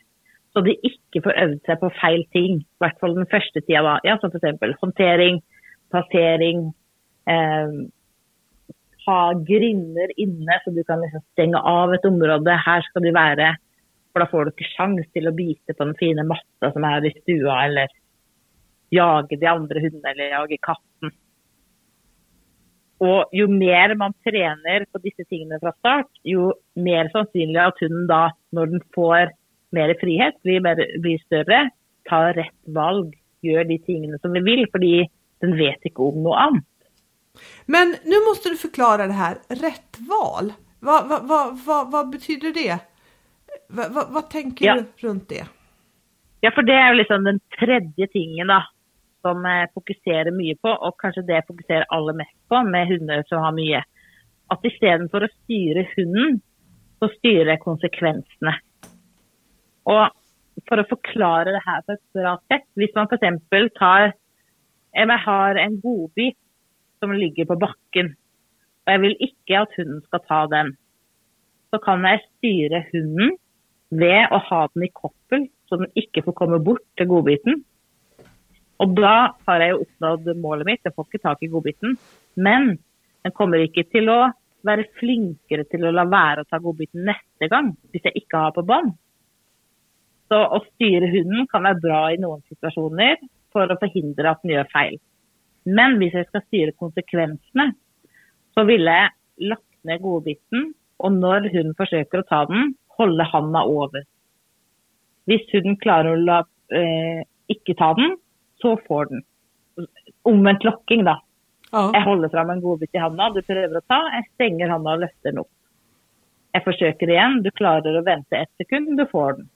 så de inte får öva sig på fel ting. I alla fall den första tiden. Då. Ja, som till exempel hantering, placering, eh, ha grinder inne så du kan liksom stänga av ett område. Här ska du vara. För då får du inte chans till att bita på den fina mattan som är i stua, eller jage de andre hundene eller jage katten. Og jo mer man trener på disse tingene fra start, jo mer sannsynlig at hunden da, når den får mer frihet, blir, mer, blir større, tar rett valg, gjør de tingene som vi vill, fordi den vet ikke om noe annet. Men nu måste du förklara det här, rätt val. Vad, vad, vad, vad, betyder det? Vad, tänker ja. du runt det? Ja, för det är liksom den tredje tingen då, som eh, jeg fokuserer mye på, og kanskje det jeg fokuserer aller mest på med hunder som har mye. At istedenfor å styre hunden, så styrer jeg konsekvensene. Og for å forklare det her på et bra sett, hvis man f.eks. tar Jeg har en godbit som ligger på bakken, og jeg vil ikke at hunden skal ta den. Så kan jeg styre hunden ved å ha den i koppel, så den ikke får komme bort til godbiten. Og da har jeg jo oppnådd målet mitt, jeg får ikke tak i godbiten. Men den kommer ikke til å være flinkere til å la være å ta godbiten neste gang, hvis jeg ikke har på bånd. Så å styre hunden kan være bra i noen situasjoner for å forhindre at den gjør feil. Men hvis jeg skal styre konsekvensene, så ville jeg lagt ned godbiten, og når hunden forsøker å ta den, holde handa over. Hvis hunden klarer å la, eh, ikke ta den, så får den. Omvendt lokking, da. Ja. Jeg holder fram en godbit i handa, du prøver å ta, jeg stenger handa og løfter den opp. Jeg forsøker igjen, du klarer å vente ett sekund, du får den.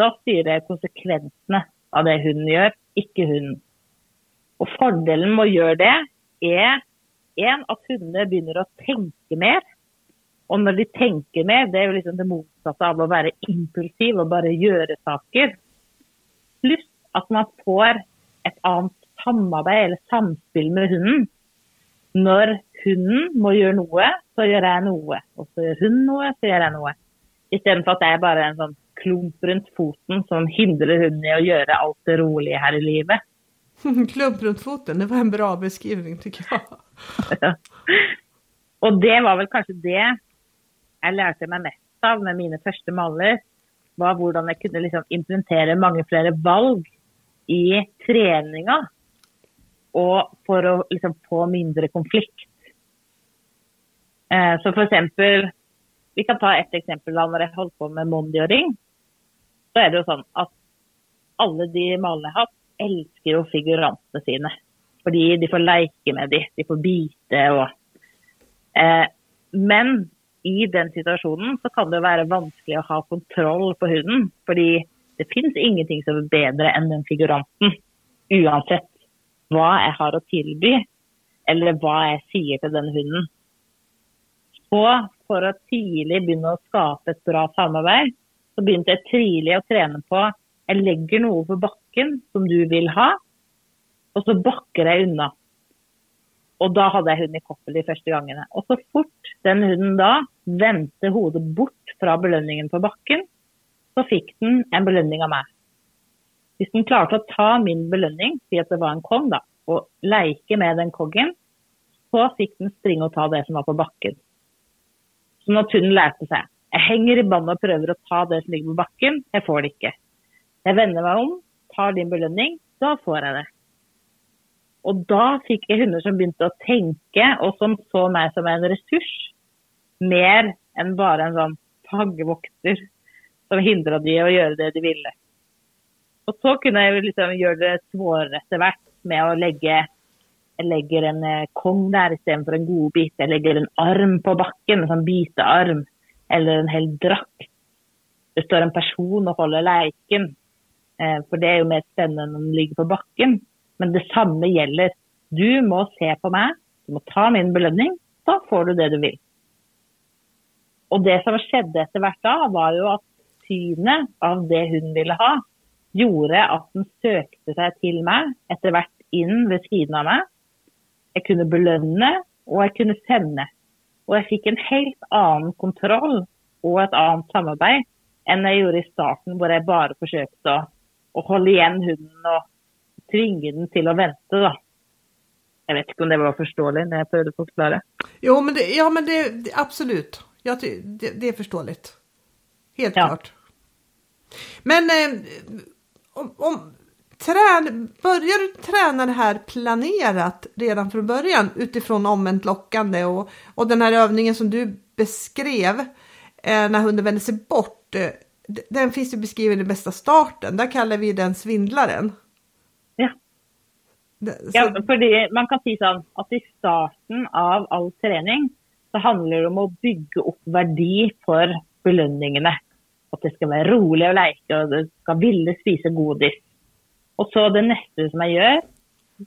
Da styrer jeg konsekvensene av det hunden gjør, ikke hunden. Og fordelen med å gjøre det, er en, at hundene begynner å tenke mer. Og når de tenker mer, det er jo liksom det motsatte av å være impulsiv og bare gjøre saker. Pluss at man får et annet samarbeid eller samspill med hunden. Når hunden må gjøre noe, så gjør jeg noe. Og så gjør hun noe, så gjør jeg noe. Istedenfor at jeg er bare en sånn klump rundt foten som hindrer hunden i å gjøre alt det rolige her i livet. [LAUGHS] Klump rundt foten, det var en bra beskrivning tycker jag. Og det var vel kanskje det jeg lærte meg mest av med mine første maler. Var hvordan jeg kunne liksom implementere mange flere valg i treninga. och för att liksom få mindre konflikt. Eh, så för exempel, Vi kan ta ett exempel när jag håller på med mondgöring. Så är det ju så att alla de malene jag har älskar elsker jo figurantene sine. De får leka med dem, de får bita och... eh, Men i den situationen så kan det vara svårt att ha kontroll på hunden. Fordi det finns ingenting som är bättre än den figuranten. Hm. oavsett vad jag har att tillby eller vad jag säger till den hunden. Så för att tidigt börja skapa ett bra samarbete så började jag tidigt att träna på jag lägger något på backen som du vill ha, och så backar jag undan. Och då hade jag hunden i koppel de första gångerna. Och så fort den hunden då vände huvudet bort från belöningen på backen så fick den en belønning av meg. Hvis den klarte å ta min belønning, si at det var en kong, da, og leke med den kongen, så fikk den springe og ta det som var på bakken. Sånn at hunden lærte seg. Jeg henger i båndet og prøver å ta det som ligger på bakken, jeg får det ikke. Jeg vender meg om, tar din belønning, da får jeg det. Og da fikk jeg hunder som begynte å tenke, og som så meg som en ressurs, mer enn bare en sånn fangevokter som hindrade dem att göra det de ville. Och så kunde jag liksom göra det svårare etter med att lägga... Jag lägger en eh, kong där istället för en godbit. Jag lägger en arm på backen, en sånn bitearm, eller en hel drakt. Det står en person och håller leken. Eh, för det är ju mer spännande när den ligger på backen. Men detsamma gäller. Du måste se på mig. du måste ta min belöning. Då får du det du vill. Och det som skjedde etter hvert da, var ju att synet av det hon ville ha, gjorde att den sökte sig till mig, efter vart in vid sidan av mig. Jag kunde belöna och jag kunde sända. Och jag fick en helt annan kontroll och ett annat samarbete än jag gjorde i starten, där jag bara försökte att, att hålla igen hunden och tvinga den till att vänta. Då. Jag vet inte om det var förståeligt när jag försökte förklara. Jo, men det, ja, men det, det absolut. Ja, det, det är förståeligt. Helt Ja. klart. Men eh, om, om trän, börjar du träna det här planerat redan från början utifrån omvänt lockande och, och den här övningen som du beskrev eh, när hunden vänder sig bort. Eh, den finns ju beskriven i bästa starten. Där kallar vi den svindlaren. Ja. Det- så- Ja, fordi man kan si sånn at i starten av all trening så handler det om å bygge opp verdi for belønningene. At det skal være rolig å leke, og det skal ville spise godis. Og så det neste som jeg gjør,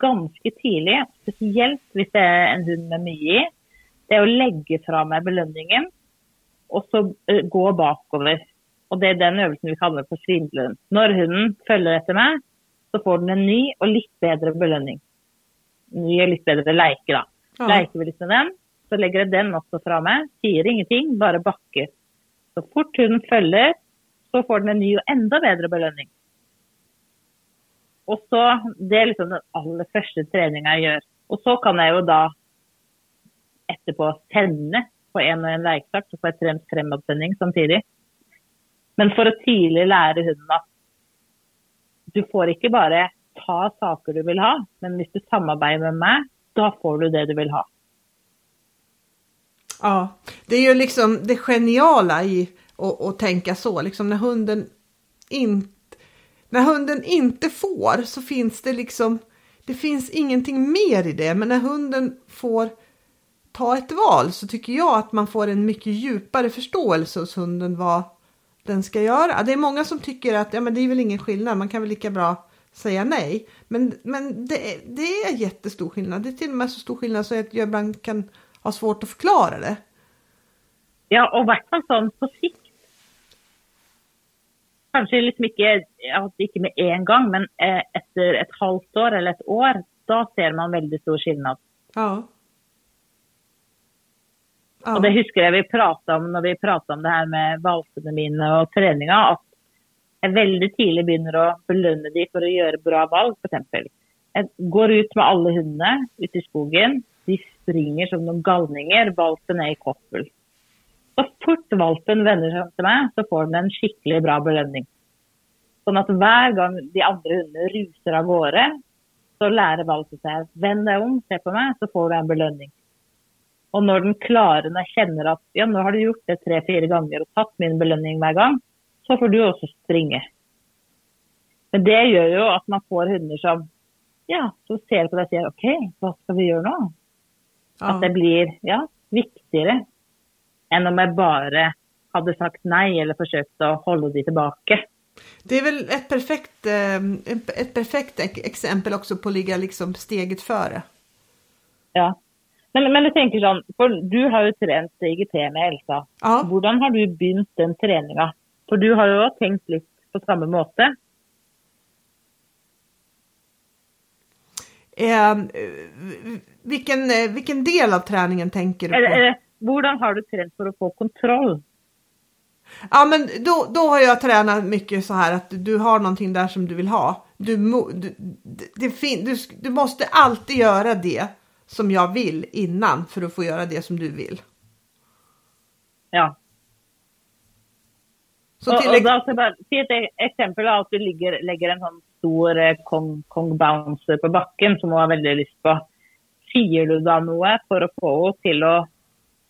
ganske tidlig, spesielt hvis det er en hund med mye i, det er å legge fra meg belønningen, og så eh, gå bakover. Og det er den øvelsen vi kaller for svindelen. Når hunden følger etter meg, så får den en ny og litt bedre belønning. Ny og litt bedre leike, da. Ja. Leker vi litt med den, så legger jeg den også fra meg. Sier ingenting, bare bakker. Så fort hunden følger, så får den en ny og enda bedre belønning. Og så, Det er liksom den aller første treninga jeg gjør. Og så kan jeg jo da etterpå sende på en og en lekesak, så får jeg trent fremadsending samtidig. Men for å tidlig lære hunden at du får ikke bare ta saker du vill ha, men hvis du samarbeider med meg, da får du det du vill ha. Ja, det är ju liksom det geniala i att, att tänka så, liksom när hunden inte när hunden inte får så finns det liksom, det finns ingenting mer i det, men när hunden får ta ett val så tycker jag att man får en mycket djupare förståelse hos hunden vad den ska göra. Det är många som tycker att ja, men det är väl ingen skillnad, man kan väl lika bra säga nej. Men, men det, är, det är jättestor skillnad. Det är till och med så stor skillnad så att jag ibland kan ha svårt att förklara det. Ja, och i hvert fall sånn på sikt. Kanskje liksom ikke, ikke med en gång, men eh, efter ett halvt år eller ett år, då ser man väldigt stor skillnad. Ja. ja. Och det husker jag vi pratade om när vi pratade om det här med valpene mine och träningen, att jag väldigt tidigt börjar å belønne dem för att göra bra valg, f.eks. Jag går ut med alla hundarna ute i skogen. De springer som noen galninger. Valpen är i koppel. Så fort valpen vänder sig till mig så får den en skikkelig bra belöning. Så att varje gång de andra hundarna rusar av gårde, så lär valpen sig att vända om, se på mig, så får du en belöning. Och när den klarar, när känner att ja, nu har du gjort det tre-fyra gånger och tagit min belöning varje gång, så får du också springa. Men det gör ju att man får hundar som ja, som ser på dig och säger okej, okay, vad ska vi göra nu? Ja. Att det blir ja, viktigare än om jag bara hade sagt nej eller försökt att hålla det tillbaka. Det är väl ett perfekt, eh, ett perfekt exempel också på att ligga liksom steget före. Ja. Men, men jag tänker så, för du har ju tränat IGT med Elsa. Ja. Hur har du börjat den träningen? För du har ju tänkt lite på samma måte. Eh, vilken, vilken del av träningen tänker du på? Hur har du tränat för att få kontroll? Ja men då, då har jag tränat mycket så här att du har någonting där som du vill ha. Du, du, det fin, du, du måste alltid göra det som jag vill innan för att få göra det som du vill. Ja. Så till och, och då, så bara, ett exempel att du ligger, lägger en sån stor eh, Kong, Kong Bouncer på backen som hon har väldigt lust på. Säger du då något för att få till att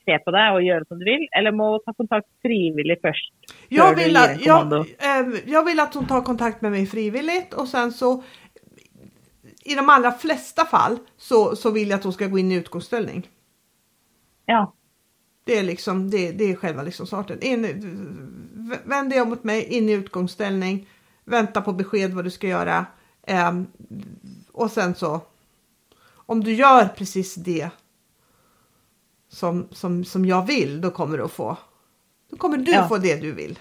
se på det och göra som du vill? Eller må ta kontakt frivilligt först? Jag vill, att, jag, äh, jag vill att hon tar kontakt med mig frivilligt och sen så i de allra flesta fall så, så vill jag att hon ska gå in i utgångsställning. Ja. Det är liksom det, det är själva liksom starten. In, vänd dig om mot mig, in i utgångsställning vänta på besked vad du ska göra. Eh, och sen så, om du gör precis det som, som, som jag vill, då kommer du att få, då kommer du ja. få det du vill.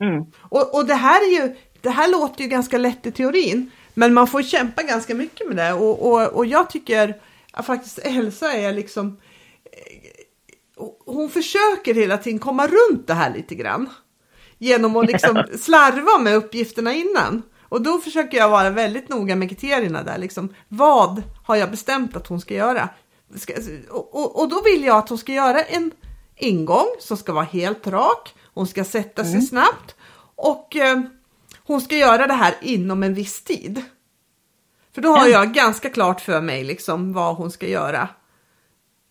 Mm. Och, och det här är ju, det här låter ju ganska lätt i teorin, men man får kämpa ganska mycket med det och, och, och jag tycker att faktiskt Elsa är liksom eh, hon försöker hela tiden komma runt det här lite grann genom att liksom [LAUGHS] slarva med uppgifterna innan. Och då försöker jag vara väldigt noga med kriterierna där. Liksom, vad har jag bestämt att hon ska göra? Ska, och, och, och, då vill jag att hon ska göra en ingång som ska vara helt rak. Hon ska sätta sig mm. snabbt och eh, hon ska göra det här inom en viss tid. För då har jag ganska klart för mig liksom vad hon ska göra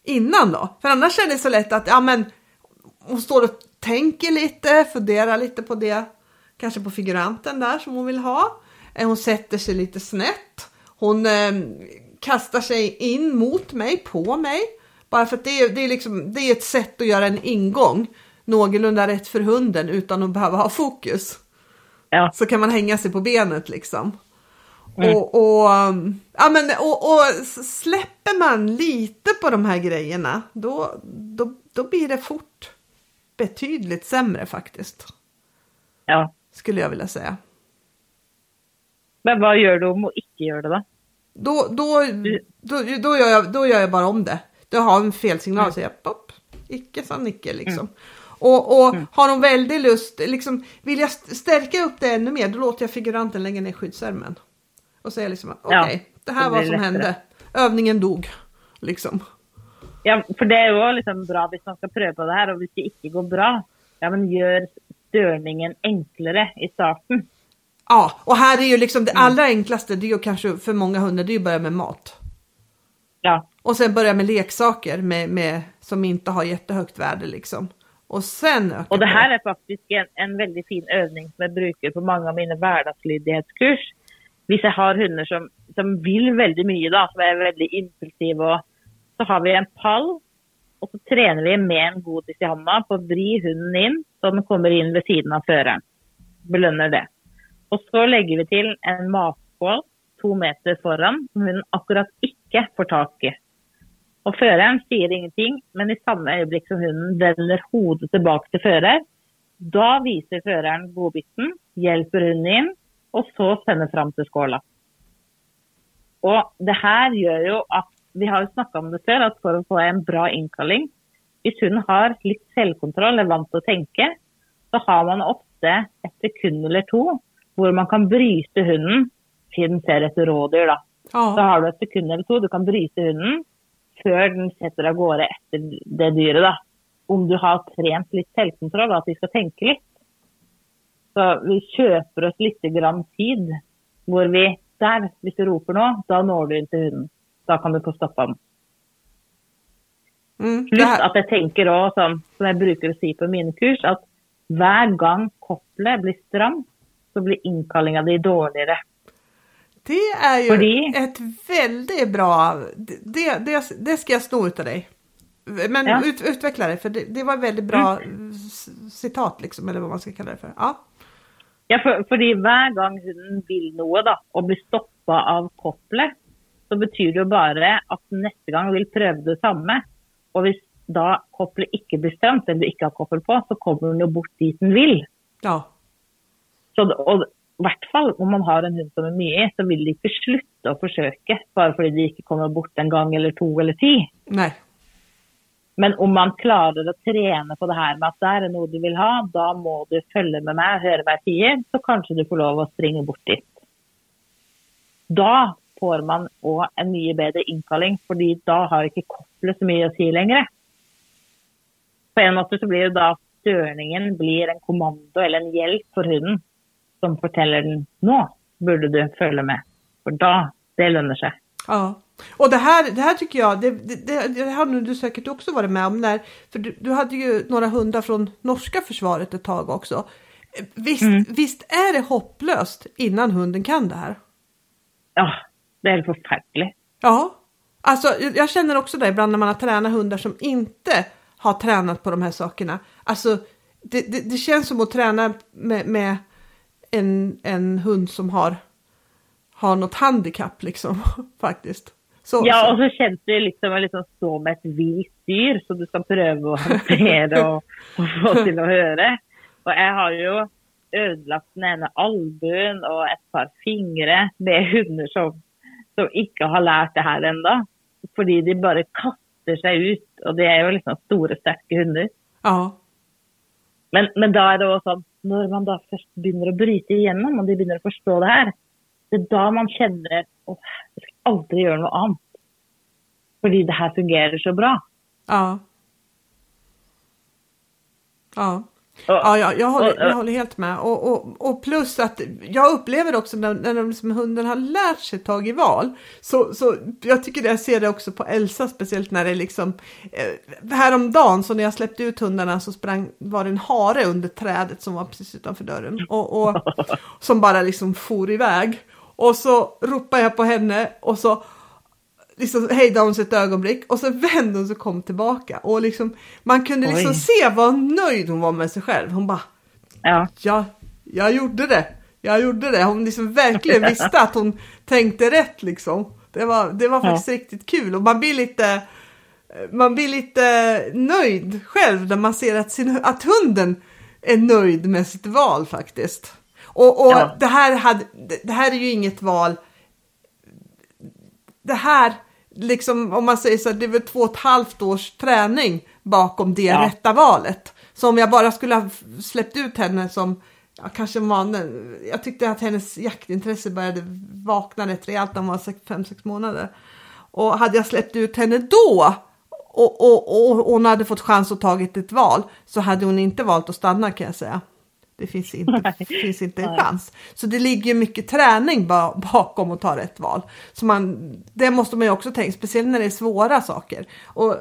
innan då. För annars är det så lätt att ja, men hon står och tänker lite, funderar lite på det, kanske på figuranten där som hon vill ha. Eh, hon sätter sig lite snett. Hon eh, kastar sig in mot mig, på mig. Bara för att det är, det är, liksom, det är ett sätt att göra en ingång någorlunda rätt för hunden utan att behöva ha fokus. Ja. Så kan man hänga sig på benet liksom. Mm. Och, och, ja, men, och, och, släpper man lite på de här grejerna då, då, då blir det fort betydligt sämre faktiskt. Ja. Skulle jag vilja säga. Men vad gör du om hon inte gör det då? Då, då, då, då, gör jag, då gör jag bara om det. Då har en felsignal mm. så jag pop, icke sa Nicke liksom. Mm. Och, och har de väldigt lust, liksom, vill jag st- stärka upp det ännu mer, då låter jag figuranten lägga ner skyddsärmen. Och säga liksom okej, Ja, det här var blir som hände. Övningen dog. Liksom. Ja, for det er jo liksom bra hvis man skal prøve på det her, og hvis det ikke går bra, ja, men gjør størningen enklere i starten. Ja, och här är ju liksom det allra enklaste, det är ju kanske för många hundar, det är ju att börja med mat. Ja, Och sen börja med leksaker med, med, som inte har jättehögt värde liksom. Och sen Og det på. her er faktisk en, en veldig fin øvning som jeg bruker på mange av mine hverdagslydighetskurs. Hvis jeg har hunder som, som vil veldig mye, da, som er veldig impulsive, og så har vi en pall, och så tränar vi med en godis i handen på att vri hunden in så den kommer in vid sidan av föraren. Belönar det. Och så lägger vi till en matskål två meter föran som hunden akkurat inte får tag i. Och föraren säger ingenting, men i samma ögonblick som hunden vänder huvudet tillbaka till föraren, då visar föraren godbiten, hjälper hunden in och så sänder fram till skålen. Och det här gör ju att vi har jo snakka om det før, at for å få en bra innkalling Hvis hunden har litt selvkontroll, er vant til å tenke, så har man ofte et sekund eller to hvor man kan bryte hunden til den ser etter rådyr. da. Så har du et sekund eller to du kan bryte hunden før den setter av gårde etter det dyret. da. Om du har trent litt selvkontroll, at de skal tenke litt. Så vi kjøper oss litt grann tid hvor vi Der, hvis du roper nå, da når du inn til hunden. Da kan du få stoppa den. mm, Pluss här, at jeg tenker òg, som, som jeg bruker å si på mine kurs, at hver gang koppelet blir stramt, så blir innkallinga di dårligere. det är ju Fordi- ett väldigt bra, det, det, det, ska jag sno utav dig. Men Ja. ut, utveckla det, för det, det var väldigt bra s- citat liksom, eller vad man ska kalla det för. Ja, Ja, for, fordi hver gang hunden vil noe da, og blir stoppa av koppelet, så betyr det jo bare at den neste gang vil prøve det samme. Og hvis da koppelet ikke blir stramt, eller du ikke har koppel på, så kommer den jo bort dit den vil. ja, Så, og i hvert fall om man har en hund som er mye i, så vil de ikke slutte å forsøke bare fordi de ikke kommer bort en gang eller to eller ti. nej, Men om man klarer å trene på det her med at det er noe du vil ha, da må du følge med meg, høre hva jeg sier, så kanskje du får lov å springe bort dit. Da får man òg en mye bedre innkalling, fordi da har ikke koppelet så mye å si lenger. På en måte så blir det da størningen blir en kommando eller en hjelp for hunden som forteller den nå burde du følge med. For da, det lønner seg. ja. Och det här, det här tycker jag, det, det, det, har du säkert också varit med om när, för du, du hade ju några hundar från norska försvaret ett tag också. Visst, visst är det hopplöst innan hunden kan det här? Ja, det helt forferdelig. Ja, alltså jag känner också det ibland när man har tränat hundar som inte har tränat på de här sakerna. Alltså det, det, det känns som att träna med, med en, en hund som har, har något handikapp liksom [LAUGHS] faktiskt. Så, Ja, og så kjennes det litt som å liksom stå med et vilt dyr som du skal prøve å håndtere og, og få til å høre. Og jeg har jo ødelagt den ene albuen og et par fingre med hunder som, som ikke har lært det her ennå. Fordi de bare kaster seg ut, og det er jo liksom store, sterke hunder. Ja, Men, men da er det sånn, når man da først begynner å bryte igjennom, og de begynner å forstå det her, det er da man kjenner åh, jeg skal aldri gjøre noe annet. Fordi det her fungerer så bra. ja. Ja. Och, Ja, jag, håller, jag håller helt med. Och, och, och plus att jag upplever också när, när de liksom hunden har lärt sig tag i val. Så, så jag tycker det, jag ser det också på Elsa speciellt när det liksom eh, häromdagen så när jag släppte ut hundarna så sprang, var det en hare under trädet som var precis utanför dörren. Och, och [LAUGHS] som bara liksom for iväg. Och så ropade jag på henne och så liksom hejdade hon sig ett ögonblick och så vände hon sig och kom tillbaka. Och liksom, man kunde liksom Oj. se vad nöjd hon var med sig själv. Hon bara, ja, ja, jag gjorde det. Jag gjorde det. Hon liksom verkligen [LAUGHS] visste att hon tänkte rätt liksom. Det var, det var faktiskt riktigt kul och man blir lite man blir lite nöjd själv när man ser att, sin, att hunden är nöjd med sitt val faktiskt. Och, och Ja. det, här hade, det här är ju inget val. Det här, liksom om man säger så, det är väl två och ett halvt års träning bakom det Ja. rätta valet. Så om jag bara skulle ha släppt ut henne som ja, kanske mannen. Jag tyckte att hennes jaktintresse började vakna rätt rejält när hon var 5-6 månader. Och hade jag släppt ut henne då och, och, och hon hade fått chans att tagit ett val så hade hon inte valt att stanna kan jag säga. [LAUGHS] Det finns inte, finns inte en chans. Så det ligger mycket träning bakom att ta rätt val. Så man, det måste man ju också tänka, speciellt när det är svåra saker. Och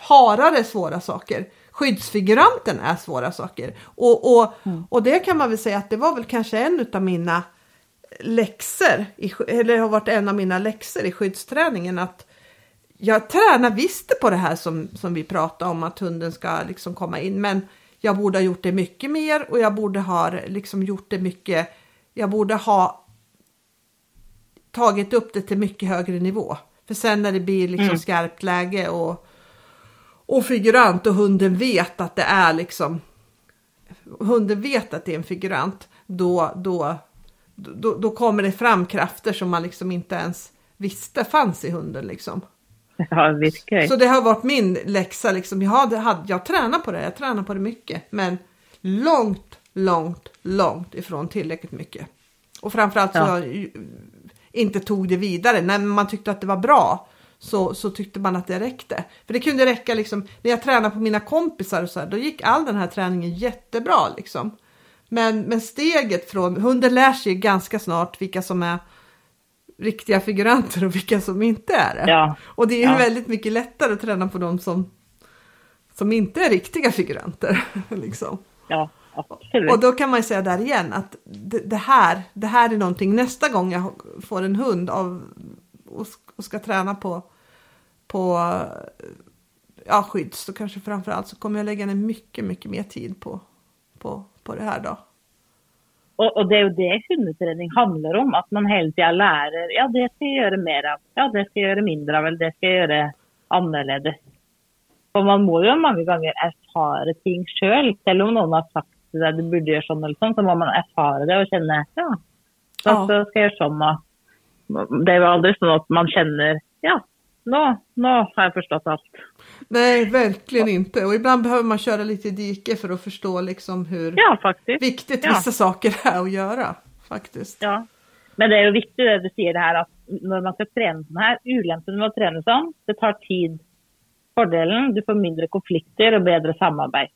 harar är svåra saker. Skyddsfiguranten är svåra saker. Och, och, mm. och det kan man väl säga att det var väl kanske en av mina läxor, i, eller har varit en av mina läxor i skyddsträningen att jag tränar visst på det här som, som vi pratade om att hunden ska liksom komma in men jag borde ha gjort det mycket mer och jag borde ha liksom gjort det mycket. Jag borde ha tagit upp det till mycket högre nivå. För sen när det blir liksom mm. skarpt läge och, och figurant och hunden vet att det är liksom hunden vet att det är en figurant då, då, då, då kommer det fram krafter som man liksom inte ens visste fanns i hunden liksom. [LAUGHS] Ja, virkelig. Så det har varit min läxa liksom. Jag, hade, hade, jag tränar på det, jag tränar på det mycket. Men långt, långt, långt ifrån tillräckligt mycket. Och framförallt så ja. jag inte tog det vidare. När man tyckte att det var bra så, så tyckte man att det räckte. För det kunde räcka liksom, när jag tränade på mina kompisar och så här, då gick all den här träningen jättebra liksom. Men, men steget från, hunden lär sig ganska snart vilka som är riktiga figuranter och vilka som inte är det. Ja. Och det är ju ja. väldigt mycket lättare att träna på de som, som inte är riktiga figuranter. [LAUGHS] liksom. Ja, absolut. Och då kan man ju säga där igen att det, det, här, det här är någonting nästa gång jag får en hund av, och, och ska träna på, på ja, skydd så kanske framförallt så kommer jag lägga ner mycket, mycket mer tid på, på, på det här då. Og, og, det er jo det hundetrening handler om. At man hele tida lærer ja, det skal jeg gjøre mer av. Ja, det skal jeg gjøre mindre av. Eller det skal jeg gjøre annerledes. For man må jo mange ganger erfare ting. Selv. selv om noen har sagt til deg du burde gjøre sånn eller sånn, så må man erfare det og kjenne ja, så skal jeg gjøre sånn. Det er jo aldri sånn at man kjenner ja, nå, nå har jag förstått allt. Nej, verkligen inte. Och ibland behöver man köra lite i dike för att förstå liksom hur ja, viktigt ja. vissa saker är att göra. Faktiskt. Ja, men det är ju viktigt det du säger det här att när man ska träna sån här, ulempen med att träna sån, det tar tid. Fördelen, du får mindre konflikter och bättre samarbete.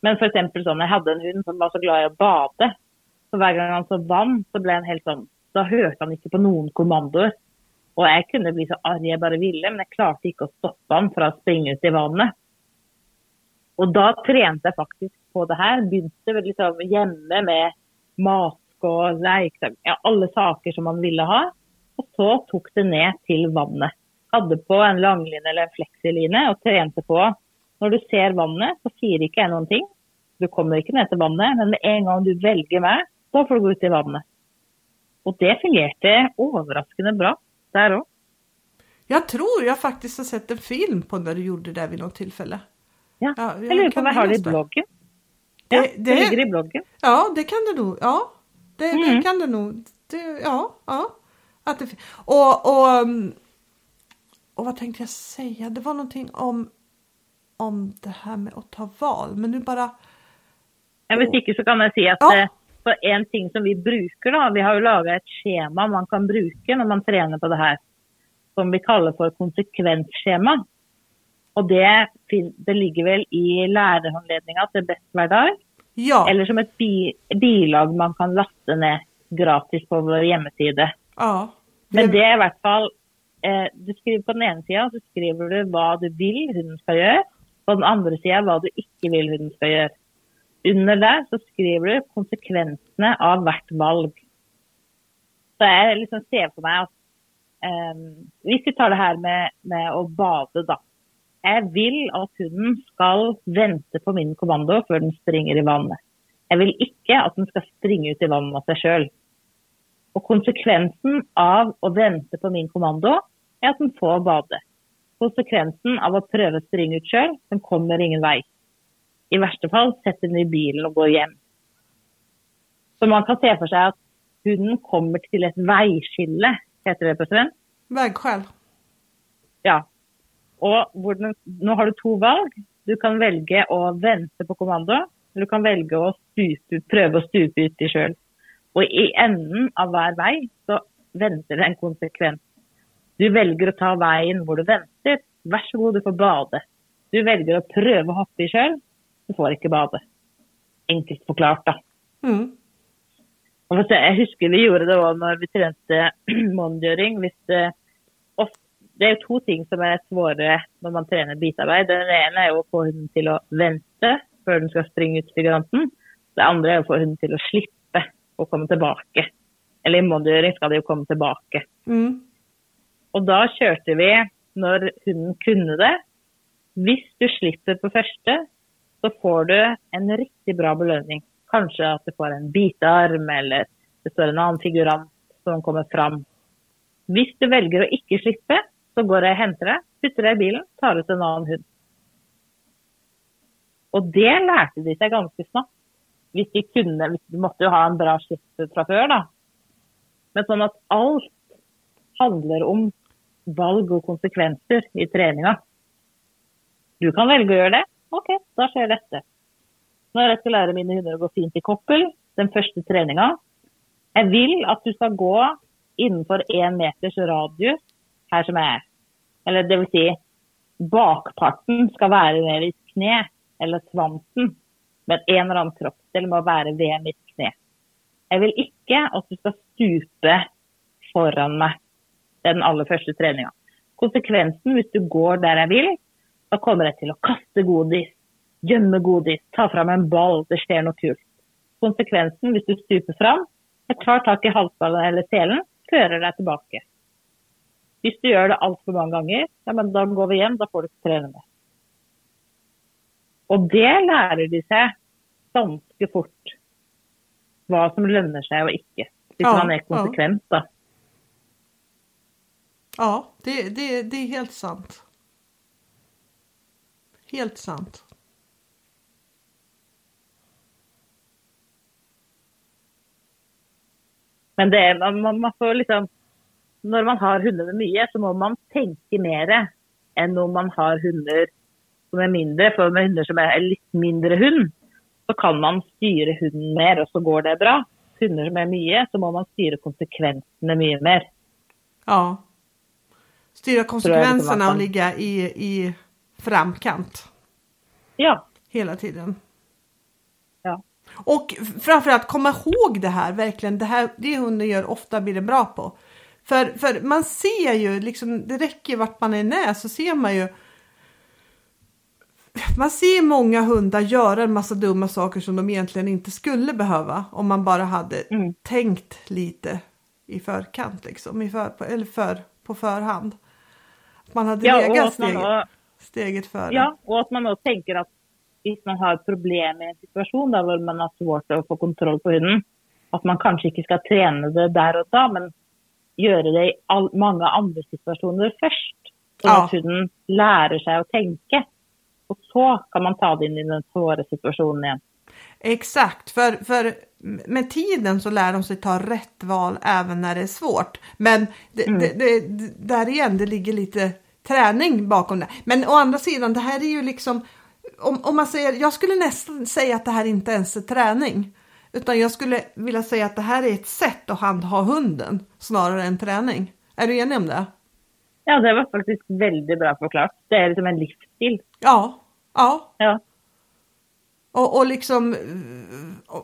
Men för exempel sån, jag hade en hund som var så glad i att bada. Så varje gång han såg vatten så blev han helt sån, då hörde han inte på någon kommandor. Og jeg kunne bli så arg jeg bare ville, men jeg klarte ikke å stoppe han fra å springe ut i vannet. Og da trente jeg faktisk på det her. Begynte liksom hjemme med mask og leik, ja, alle saker som man ville ha. Og så tok det ned til vannet. Hadde på en langline eller en fleksiline og trente på. Når du ser vannet, så sier ikke jeg noen ting. Du kommer ikke ned til vannet, men med en gang du velger meg, da får du gå ut i vannet. Og det fungerte overraskende bra där då? Jag tror jag faktiskt har sett en film på när du gjorde det vid något tillfälle. Ja, ja jag på om jag har det i bloggen. Det, ja, det, det ligger i bloggen. Ja, det kan det nog. Ja, det, mm. det kan det nog. Det, ja, ja. Att det, och, och, mm, och vad tänkte jag säga? Det var någonting om, om det här med att ta val, men nu bara... Ja, hvis ikke så kan jag säga att ja. For en ting som vi bruker, da, vi har jo laga et skjema man kan bruke når man trener på det her, som vi kaller for konsekvensskjema. Og det, det ligger vel i lærerhåndledninga til Best hver dag. Ja. Eller som et bi, bilag man kan laste ned gratis på vår hjemmeside. Ja. Det... Men det er i hvert fall eh, Du skriver på den ene sida så skriver du hva du vil hunden skal gjøre. På den andre sida hva du ikke vil hunden skal gjøre. Under der så skriver du konsekvensene av hvert valg. Så jeg liksom ser for meg at um, Hvis vi tar det her med, med, å bade, da. Jeg vil at hunden skal vente på min kommando før den springer i vannet. Jeg vil ikke at den skal springe ut i vannet av seg sjøl. Og konsekvensen av å vente på min kommando er at den får bade. Konsekvensen av å prøve å springe ut sjøl, den kommer ingen vei i verste fall sette den i bilen og gå hjem. Så man kan se for seg at hunden kommer til et veiskille, heter det på svensk. Vägskäl. Ja. Den, nå har du to valg. Du kan velge å vente på kommando, eller du kan velge å stupe, prøve å stupe uti sjøl. Og i enden av hver vei så venter det en konsekvens. Du velger å ta veien hvor du venter. Vær så god, du får bade. Du velger å prøve å hoppe i sjøl. Du får ikke bade. Enkelt forklart, da. Mm. Jeg husker vi gjorde det òg når vi trente [CLEARS THROAT] månedgjøring. Hvis det, er jo to ting som er svåre når man trener bitarbeid. Den ene er å få hunden til å vente før den skal springe ut figuranten. Det andre er å få hunden til å slippe å komme tilbake. Eller i månedgjøring skal de jo komme tilbake. Mm. Og da kjørte vi når hunden kunne det. Hvis du slipper på første, så får du en riktigt bra belöning. Kanske att du får en bitarm eller det står en annan figurant som kommer fram. Om du väljer att inte slippa så går jag och hämtar dig, putter dig i bilen, tar ut en annan hund. Och det lärde de sig ganska snabbt. Om de kunde, de måste ju ha en bra slipp fra. Men sånn att allt handlar om valg och konsekvenser i träningen. Du kan välja att göra det. OK, da skjer dette. Når jeg skal lære mine hunder å gå fint i koppel, den første treninga Jeg vil at du skal gå innenfor én meters radius her som jeg er. Eller det vil si, bakparten skal være nere i kne, eller svansen. Men en eller annen kroppsdel må være ved mitt kne. Jeg vil ikke at du skal stupe foran meg den aller første treninga. Konsekvensen hvis du går der jeg vil, da kommer jeg til å kaste godis, gjemme godis, ta fram en ball, det skjer noe kult. Konsekvensen hvis du stuper fram, jeg tar tak i halsballen eller selen, fører deg tilbake. Hvis du gjør det altfor mange ganger, ja, men da går vi hjem, da får du ikke trene mer. Og det lærer de seg ganske fort. Hva som lønner seg og ikke. Hvis Ja, man er konsekvent, da. Ja, det, det, det är helt sant. Helt sant. Men det man, man- får liksom Når man har hunder med mye, så må man tenke mer enn når man har hunder som er mindre. For med hunder som er litt mindre hund, så kan man styre hunden mer, og så går det bra. Hunder som er mye, så må man styre konsekvensene mye mer. Ja. Styra konsekvenserna och ligga i, i framkant Ja. hela tiden. Ja. Och framförallt komma ihåg det här, verkligen. Det här, det hunden gör ofta blir det bra på. För, för man ser ju, liksom, det räcker vart man är så ser man ju. Man ser många hundar göra en massa dumma saker som de egentligen inte skulle behöva. Om man bara hade Mm. tänkt lite i förkant liksom. I för, eller för, på förhand. Man hade ja legat steget, også, steget före. ja, og at man også tenker at hvis man har problem i en situasjon da, hvor man har svårt å få kontroll på hunden, at man kanskje ikke skal trene det der og da, men gjøre det i all, mange andre situasjoner først. Sånn Ja. at hunden lærer seg å tenke. Og så kan man ta det inn i den svåre situasjonen igjen. Exakt, för, för med tiden så lär de sig ta rätt val även när det är svårt. Men det, Mm. det, det, där igen, det ligger lite träning bakom det. Men å andra sidan, det här är ju liksom, om, om man säger, jag skulle nästan säga att det här inte ens är träning. Utan jag skulle vilja säga att det här är ett sätt att handha hunden snarare än träning. Är du enig om det? Ja, det var faktisk veldig bra forklart. Det er liksom en livsstil. Ja, ja. Ja. Och, och liksom,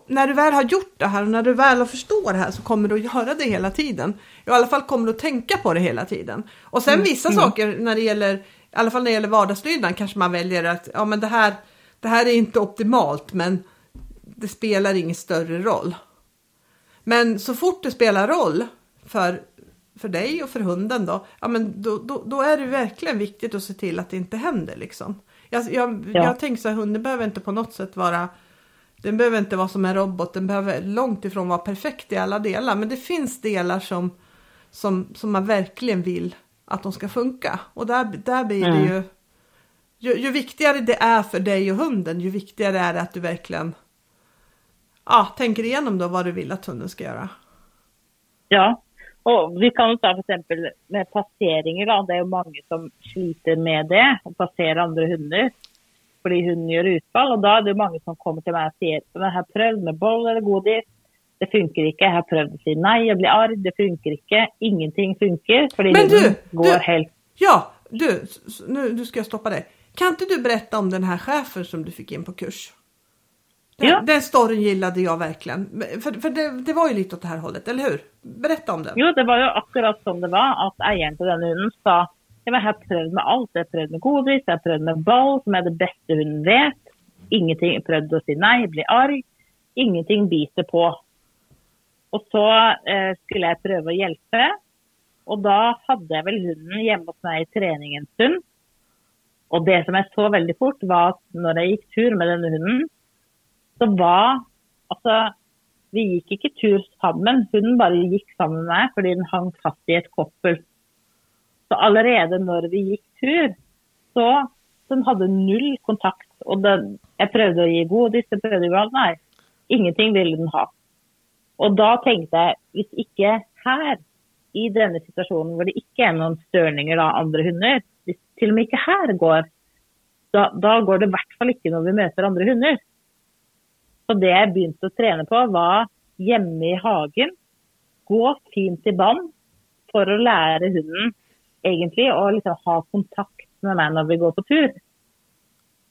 när du väl har gjort det här och när du väl har förstår det här så kommer du att göra det hela tiden. I alla fall kommer du att tänka på det hela tiden. Och sen vissa saker när det gäller, i alla fall när det gäller vardagslydnad kanske man väljer att, ja men det här, det här är inte optimalt men det spelar ingen större roll. Men så fort det spelar roll för, för dig och för hunden då, ja men då, då, då är det verkligen viktigt att se till att det inte händer liksom. Jag, jag, Ja. jag tänker så här, hunden behöver inte på något sätt vara den behöver inte vara som en robot, den behöver långt ifrån vara perfekt i alla delar. Men det finns delar som, som, som man verkligen vill att de ska funka. Och där, där blir det Mm. ju, ju... Ju viktigare det är för dig och hunden, ju viktigare är det att du verkligen ja, tänker igenom då vad du vill att hunden ska göra. Ja, og vi kan ta f.eks. med passeringer. Da. Det er jo mange som sliter med det, å passere andre hunder. fordi hunden gjør utfall. Og da er det jo mange som kommer til meg og sier jeg har prøvd med boll eller godis, det funker ikke. Jeg har prøvd å si nei og bli arg, det funker ikke. Ingenting funker fordi Men du, går du- helt Ja, du, nu, nu ska jag stoppa dig. Kan inte du berätta om den här chefen som du fick in på kurs? Den, Ja. den storyn gillade jag verkligen. För, för det, det var ju lite åt det här hållet, eller hur? Berätta om den. Jo, det var jo akkurat som det var, at eieren til denne hunden sa ja, men jeg har prøvd med alt. Jeg har prøvd med godis, jeg har prøvd med ball, som er det beste hunden vet. Ingenting. Jeg prøvde å si nei, bli arg. Ingenting biter på. Og så eh, skulle jeg prøve å hjelpe. Og da hadde jeg vel hunden hjemme hos meg i trening en stund. Og det som jeg så veldig fort, var at når jeg gikk tur med denne hunden, så var Altså, vi gikk ikke tur sammen. Hunden bare gikk sammen med meg fordi den hang fast i et koppel. Så allerede når vi gikk tur, så den hadde null kontakt. Og den, jeg prøvde å gi godis, jeg prøvde å gi alt. Nei, ingenting ville den ha. Og da tenkte jeg, hvis ikke her, i denne situasjonen hvor det ikke er noen størninger av andre hunder, hvis til og med ikke her går, da, da går det i hvert fall ikke når vi møter andre hunder. Så det jeg begynte å trene på, var hjemme i hagen. Gå fint i bånd for å lære hunden egentlig å liksom ha kontakt med meg når vi går på tur.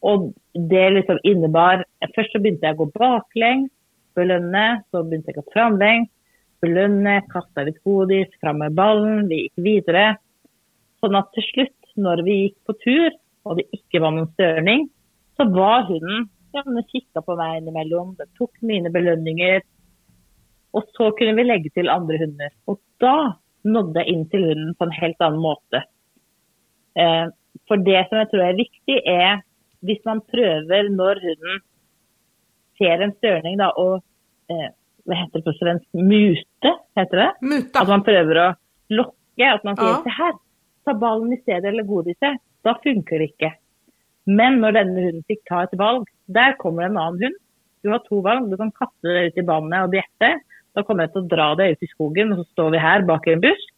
Og det liksom innebar Først så begynte jeg å gå baklengs, belønne. Så begynte jeg å gå framlengs, belønne, kaste litt godis, fram med ballen. Vi gikk videre. Sånn at til slutt, når vi gikk på tur, og det ikke var noen størning, så var hunden men kikka på meg innimellom, den tok mine belønninger. Og så kunne vi legge til andre hunder. Og da nådde jeg inn til hunden på en helt annen måte. Eh, for det som jeg tror er viktig, er hvis man prøver når hunden ser en størning, da, og eh, hva heter det på svensk, mute, heter det? Muta. At man prøver å lokke, at man sier Ja. se her, ta ballen i stedet eller godiset. Da funker det ikke. Men när denne hunden fick ta ett valg, där kommer en annan hund. Du har två valg. Du kan kasta dig ut i banan och bjette. Då kommer jag att dra dig ut i skogen, och så står vi här bak en busk.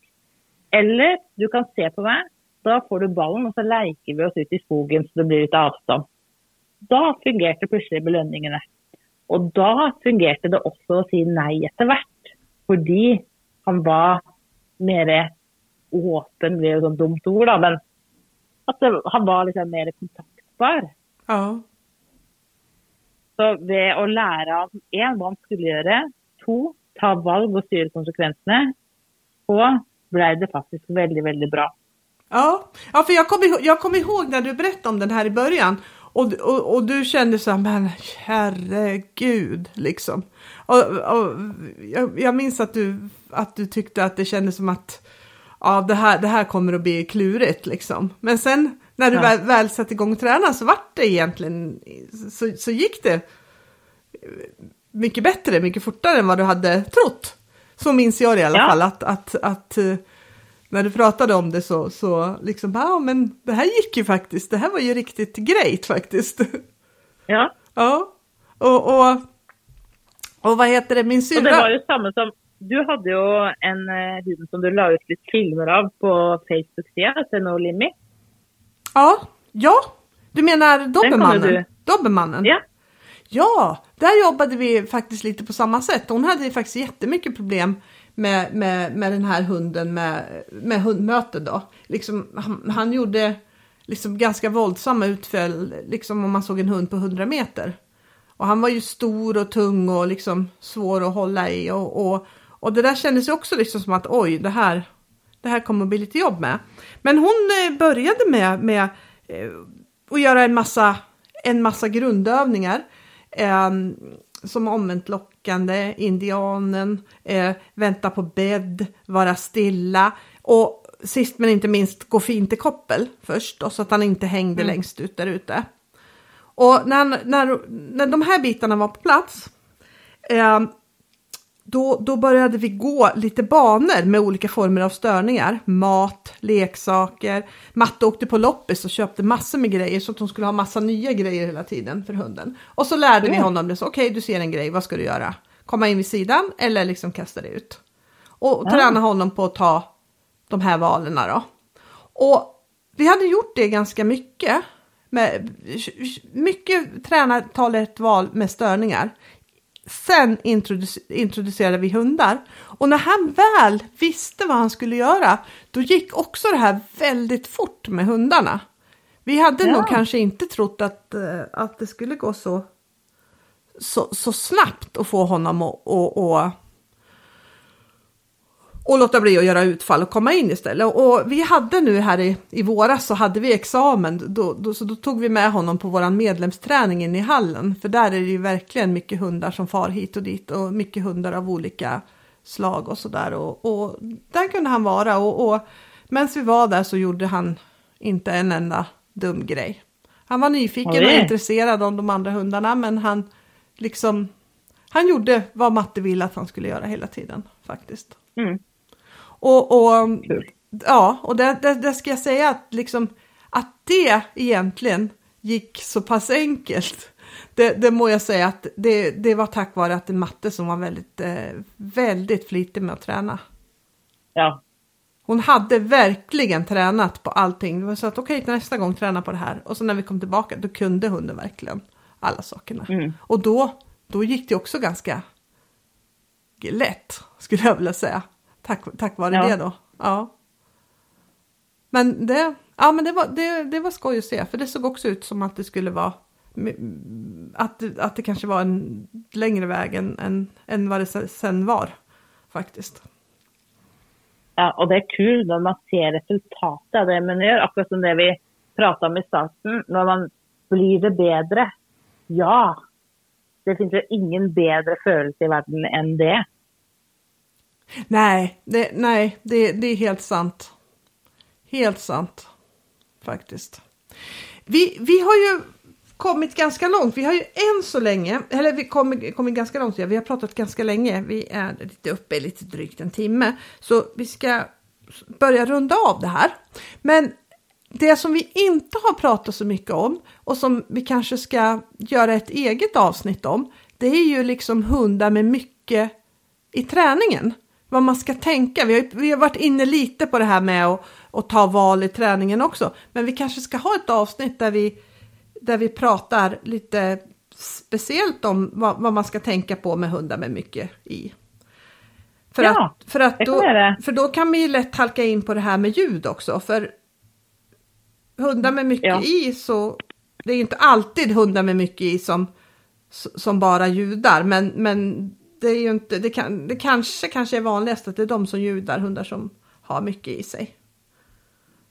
Eller du kan se på mig. Då får du ballen, och så leker vi oss ut i skogen så det blir lite avstånd. Då fungerade plötsligt belöningarna. Och då fungerade det också att säga nej etter För han var mer öppen, blir är ett dumt ord, men att han var liksom mer kontaktbar. Ja. Så ved å lære ham én hva han skulle gjøre, to ta valg og styre konsekvensene, så ble det faktisk veldig, veldig bra. Ja, ja för jag kommer ihåg, jag kommer ihåg när du berättade om den här i början och, och, och du kände så här, men herregud liksom. Och, och jag, jag minns att du, att du tyckte att det kändes som att ja, det här, det här kommer att bli klurigt liksom. Men sen när du Ja. väl, väl satte igång och tränade så vart det egentligen, så, så gick det mycket bättre, mycket fortare än vad du hade trott. Så minns jag det i alla Ja. fall, att, att, att eh, när du pratade om det så, så liksom, ja men det här gick ju faktiskt, det här var ju riktigt grejt faktiskt. [LAUGHS] Ja, ja, og och, och vad heter det, min og det var syrra, jo samme som Du hadde jo en eh, hund som du la ut litt filmer av på Facebook-sida til No Limit. Ja, ja, du menar Dobermannen? Dobermannen? Ja. Ja, där jobbade vi faktiskt lite på samma sätt. Hon hade ju faktiskt jättemycket problem med, med, med den här hunden med, med hundmöte då. Liksom, han, han gjorde liksom ganska våldsamma utfall, liksom om man såg en hund på 100 meter. Och han var ju stor och tung och liksom svår att hålla i och, och, och det där kändes ju också liksom som att oj, det här, det här kommer att bli lite jobb med. Men hon eh, började med, med eh, att göra en massa, en massa grundövningar. Eh, som omvänt lockande, indianen, eh, vänta på bädd, vara stilla och sist men inte minst gå fint i koppel först då, så att han inte hängde längst ut där ute. Och när, när, när de här bitarna var på plats eh, då, då började vi gå lite banor med olika former av störningar. Mat, leksaker. Matte åkte på loppis och köpte massor med grejer så att hon skulle ha massa nya grejer hela tiden för hunden. Och så lärde vi Ja. honom det. Okej, du ser en grej, vad ska du göra? Komma in vid sidan eller liksom kasta det ut. Och Ja. träna honom på att ta de här valen då. Och vi hade gjort det ganska mycket. Med, mycket träna ta rätt val med störningar. Sen introduc introducerade vi hundar och när han väl visste vad han skulle göra, då gick också det här väldigt fort med hundarna. Vi hade ja. nog kanske inte trott att, eh, att det skulle gå så, så, så snabbt att få honom att och låta bli att göra utfall och komma in istället. Och vi hade nu här i, i våras så hade vi examen, då, då, så då tog vi med honom på våran medlemsträning in i hallen. För där är det ju verkligen mycket hundar som far hit och dit och mycket hundar av olika slag och sådär. Och, och där kunde han vara och, och medan vi var där så gjorde han inte en enda dum grej. Han var nyfiken och intresserad av de andra hundarna men han liksom han gjorde vad Matte ville att han skulle göra hela tiden faktiskt. Mm. Och, och ja, och det, det, det, ska jag säga att liksom att det egentligen gick så pass enkelt. Det, det må jag säga att det, det var tack vare att det matte som var väldigt, eh, väldigt flitig med att träna. Ja. Hon hade verkligen tränat på allting. Det var så att okej, okay, nästa gång träna på det här. Och så när vi kom tillbaka, då kunde hunden verkligen alla sakerna. Mm. Och då, då gick det också ganska lätt, skulle jag vilja säga. Tack, tack vare ja. det då. Ja. Men det, ja, men det, var, det, det var skoj att se, för det såg också ut som att det skulle vara att, att det kanske var en längre väg än, än, än vad det sen var faktiskt. Ja, och det är kul när man ser resultatet av det man gör, akkurat som det vi pratade om i starten, när man blir det bättre. Ja, det finns ju ingen bättre känsla i världen än det. Nej, det, nej det, det är helt sant. Helt sant. Faktiskt. Vi, vi har ju kommit ganska långt. Vi har ju än så länge, eller vi kommer kommit ganska långt, vi har pratat ganska länge. Vi är lite uppe, lite drygt en timme. Så vi ska börja runda av det här. Men det som vi inte har pratat så mycket om och som vi kanske ska göra ett eget avsnitt om, det är ju liksom hundar med mycket i träningen vad man ska tänka. Vi har, vi har varit inne lite på det här med att, att ta val i träningen också. Men vi kanske ska ha ett avsnitt där vi, där vi pratar lite speciellt om vad, vad man ska tänka på med hundar med mycket i. För, ja, att, för, att då, för då kan vi lätt halka in på det här med ljud också. För hundar med mycket ja. i så det är inte alltid hundar med mycket i som, som bara ljudar. Men, men det är ju inte, det, kan, det kanske, kanske är vanligast att det är de som ljudar, hundar som har mycket i sig.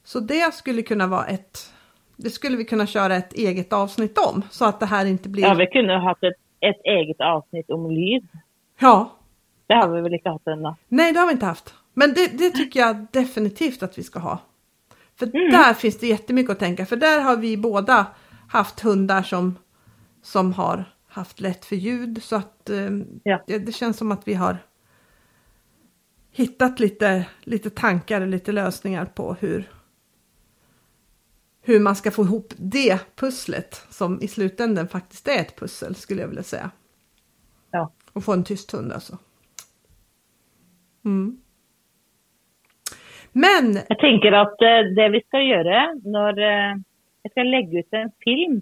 Så det skulle kunna vara ett, det skulle vi kunna köra ett eget avsnitt om så att det här inte blir. Ja, vi kunde ha haft ett, ett eget avsnitt om lyd. Ja. Det har vi väl inte haft ännu? Nej, det har vi inte haft. Men det, det tycker jag definitivt att vi ska ha. För mm. där finns det jättemycket att tänka, för där har vi båda haft hundar som, som har haft lätt för ljud så att eh, ja. det, det, känns som att vi har hittat lite, lite tankar och lite lösningar på hur, hur man ska få ihop det pusslet som i slutändan faktiskt är ett pussel skulle jag vilja säga. Ja. Och få en tyst hund alltså. Mm. Men. Jag tänker att eh, det vi ska göra när eh, jag ska lägga ut en film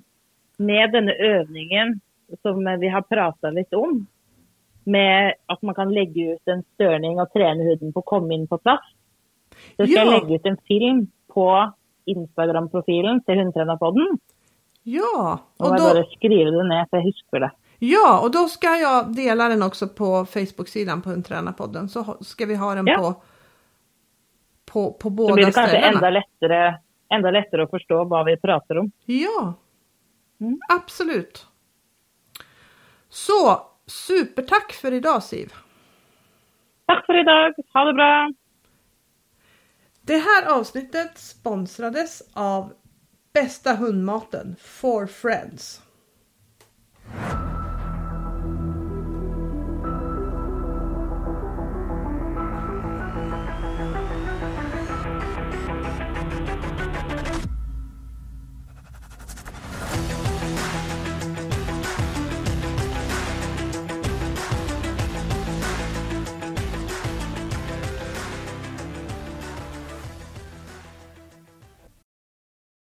med den övningen som vi har pratat lite om. Med att man kan lägga ut en störning och träna huden på att komma in på plats. Så ska ja. jag lägga ut en film på Instagram-profilen till Hundtränarpodden. Ja. Och, och då... bara skriva det ner så jag huskar det. Ja, och då ska jag dela den också på Facebook-sidan på Hundtränarpodden. Så ska vi ha den ja. på, på, på båda ställena. Då blir det kanske ända lättare, ända lättare att förstå vad vi pratar om. Ja, mm. absolut. Så supertack för idag Siv! Tack för idag! Ha det bra! Det här avsnittet sponsrades av Bästa hundmaten for friends.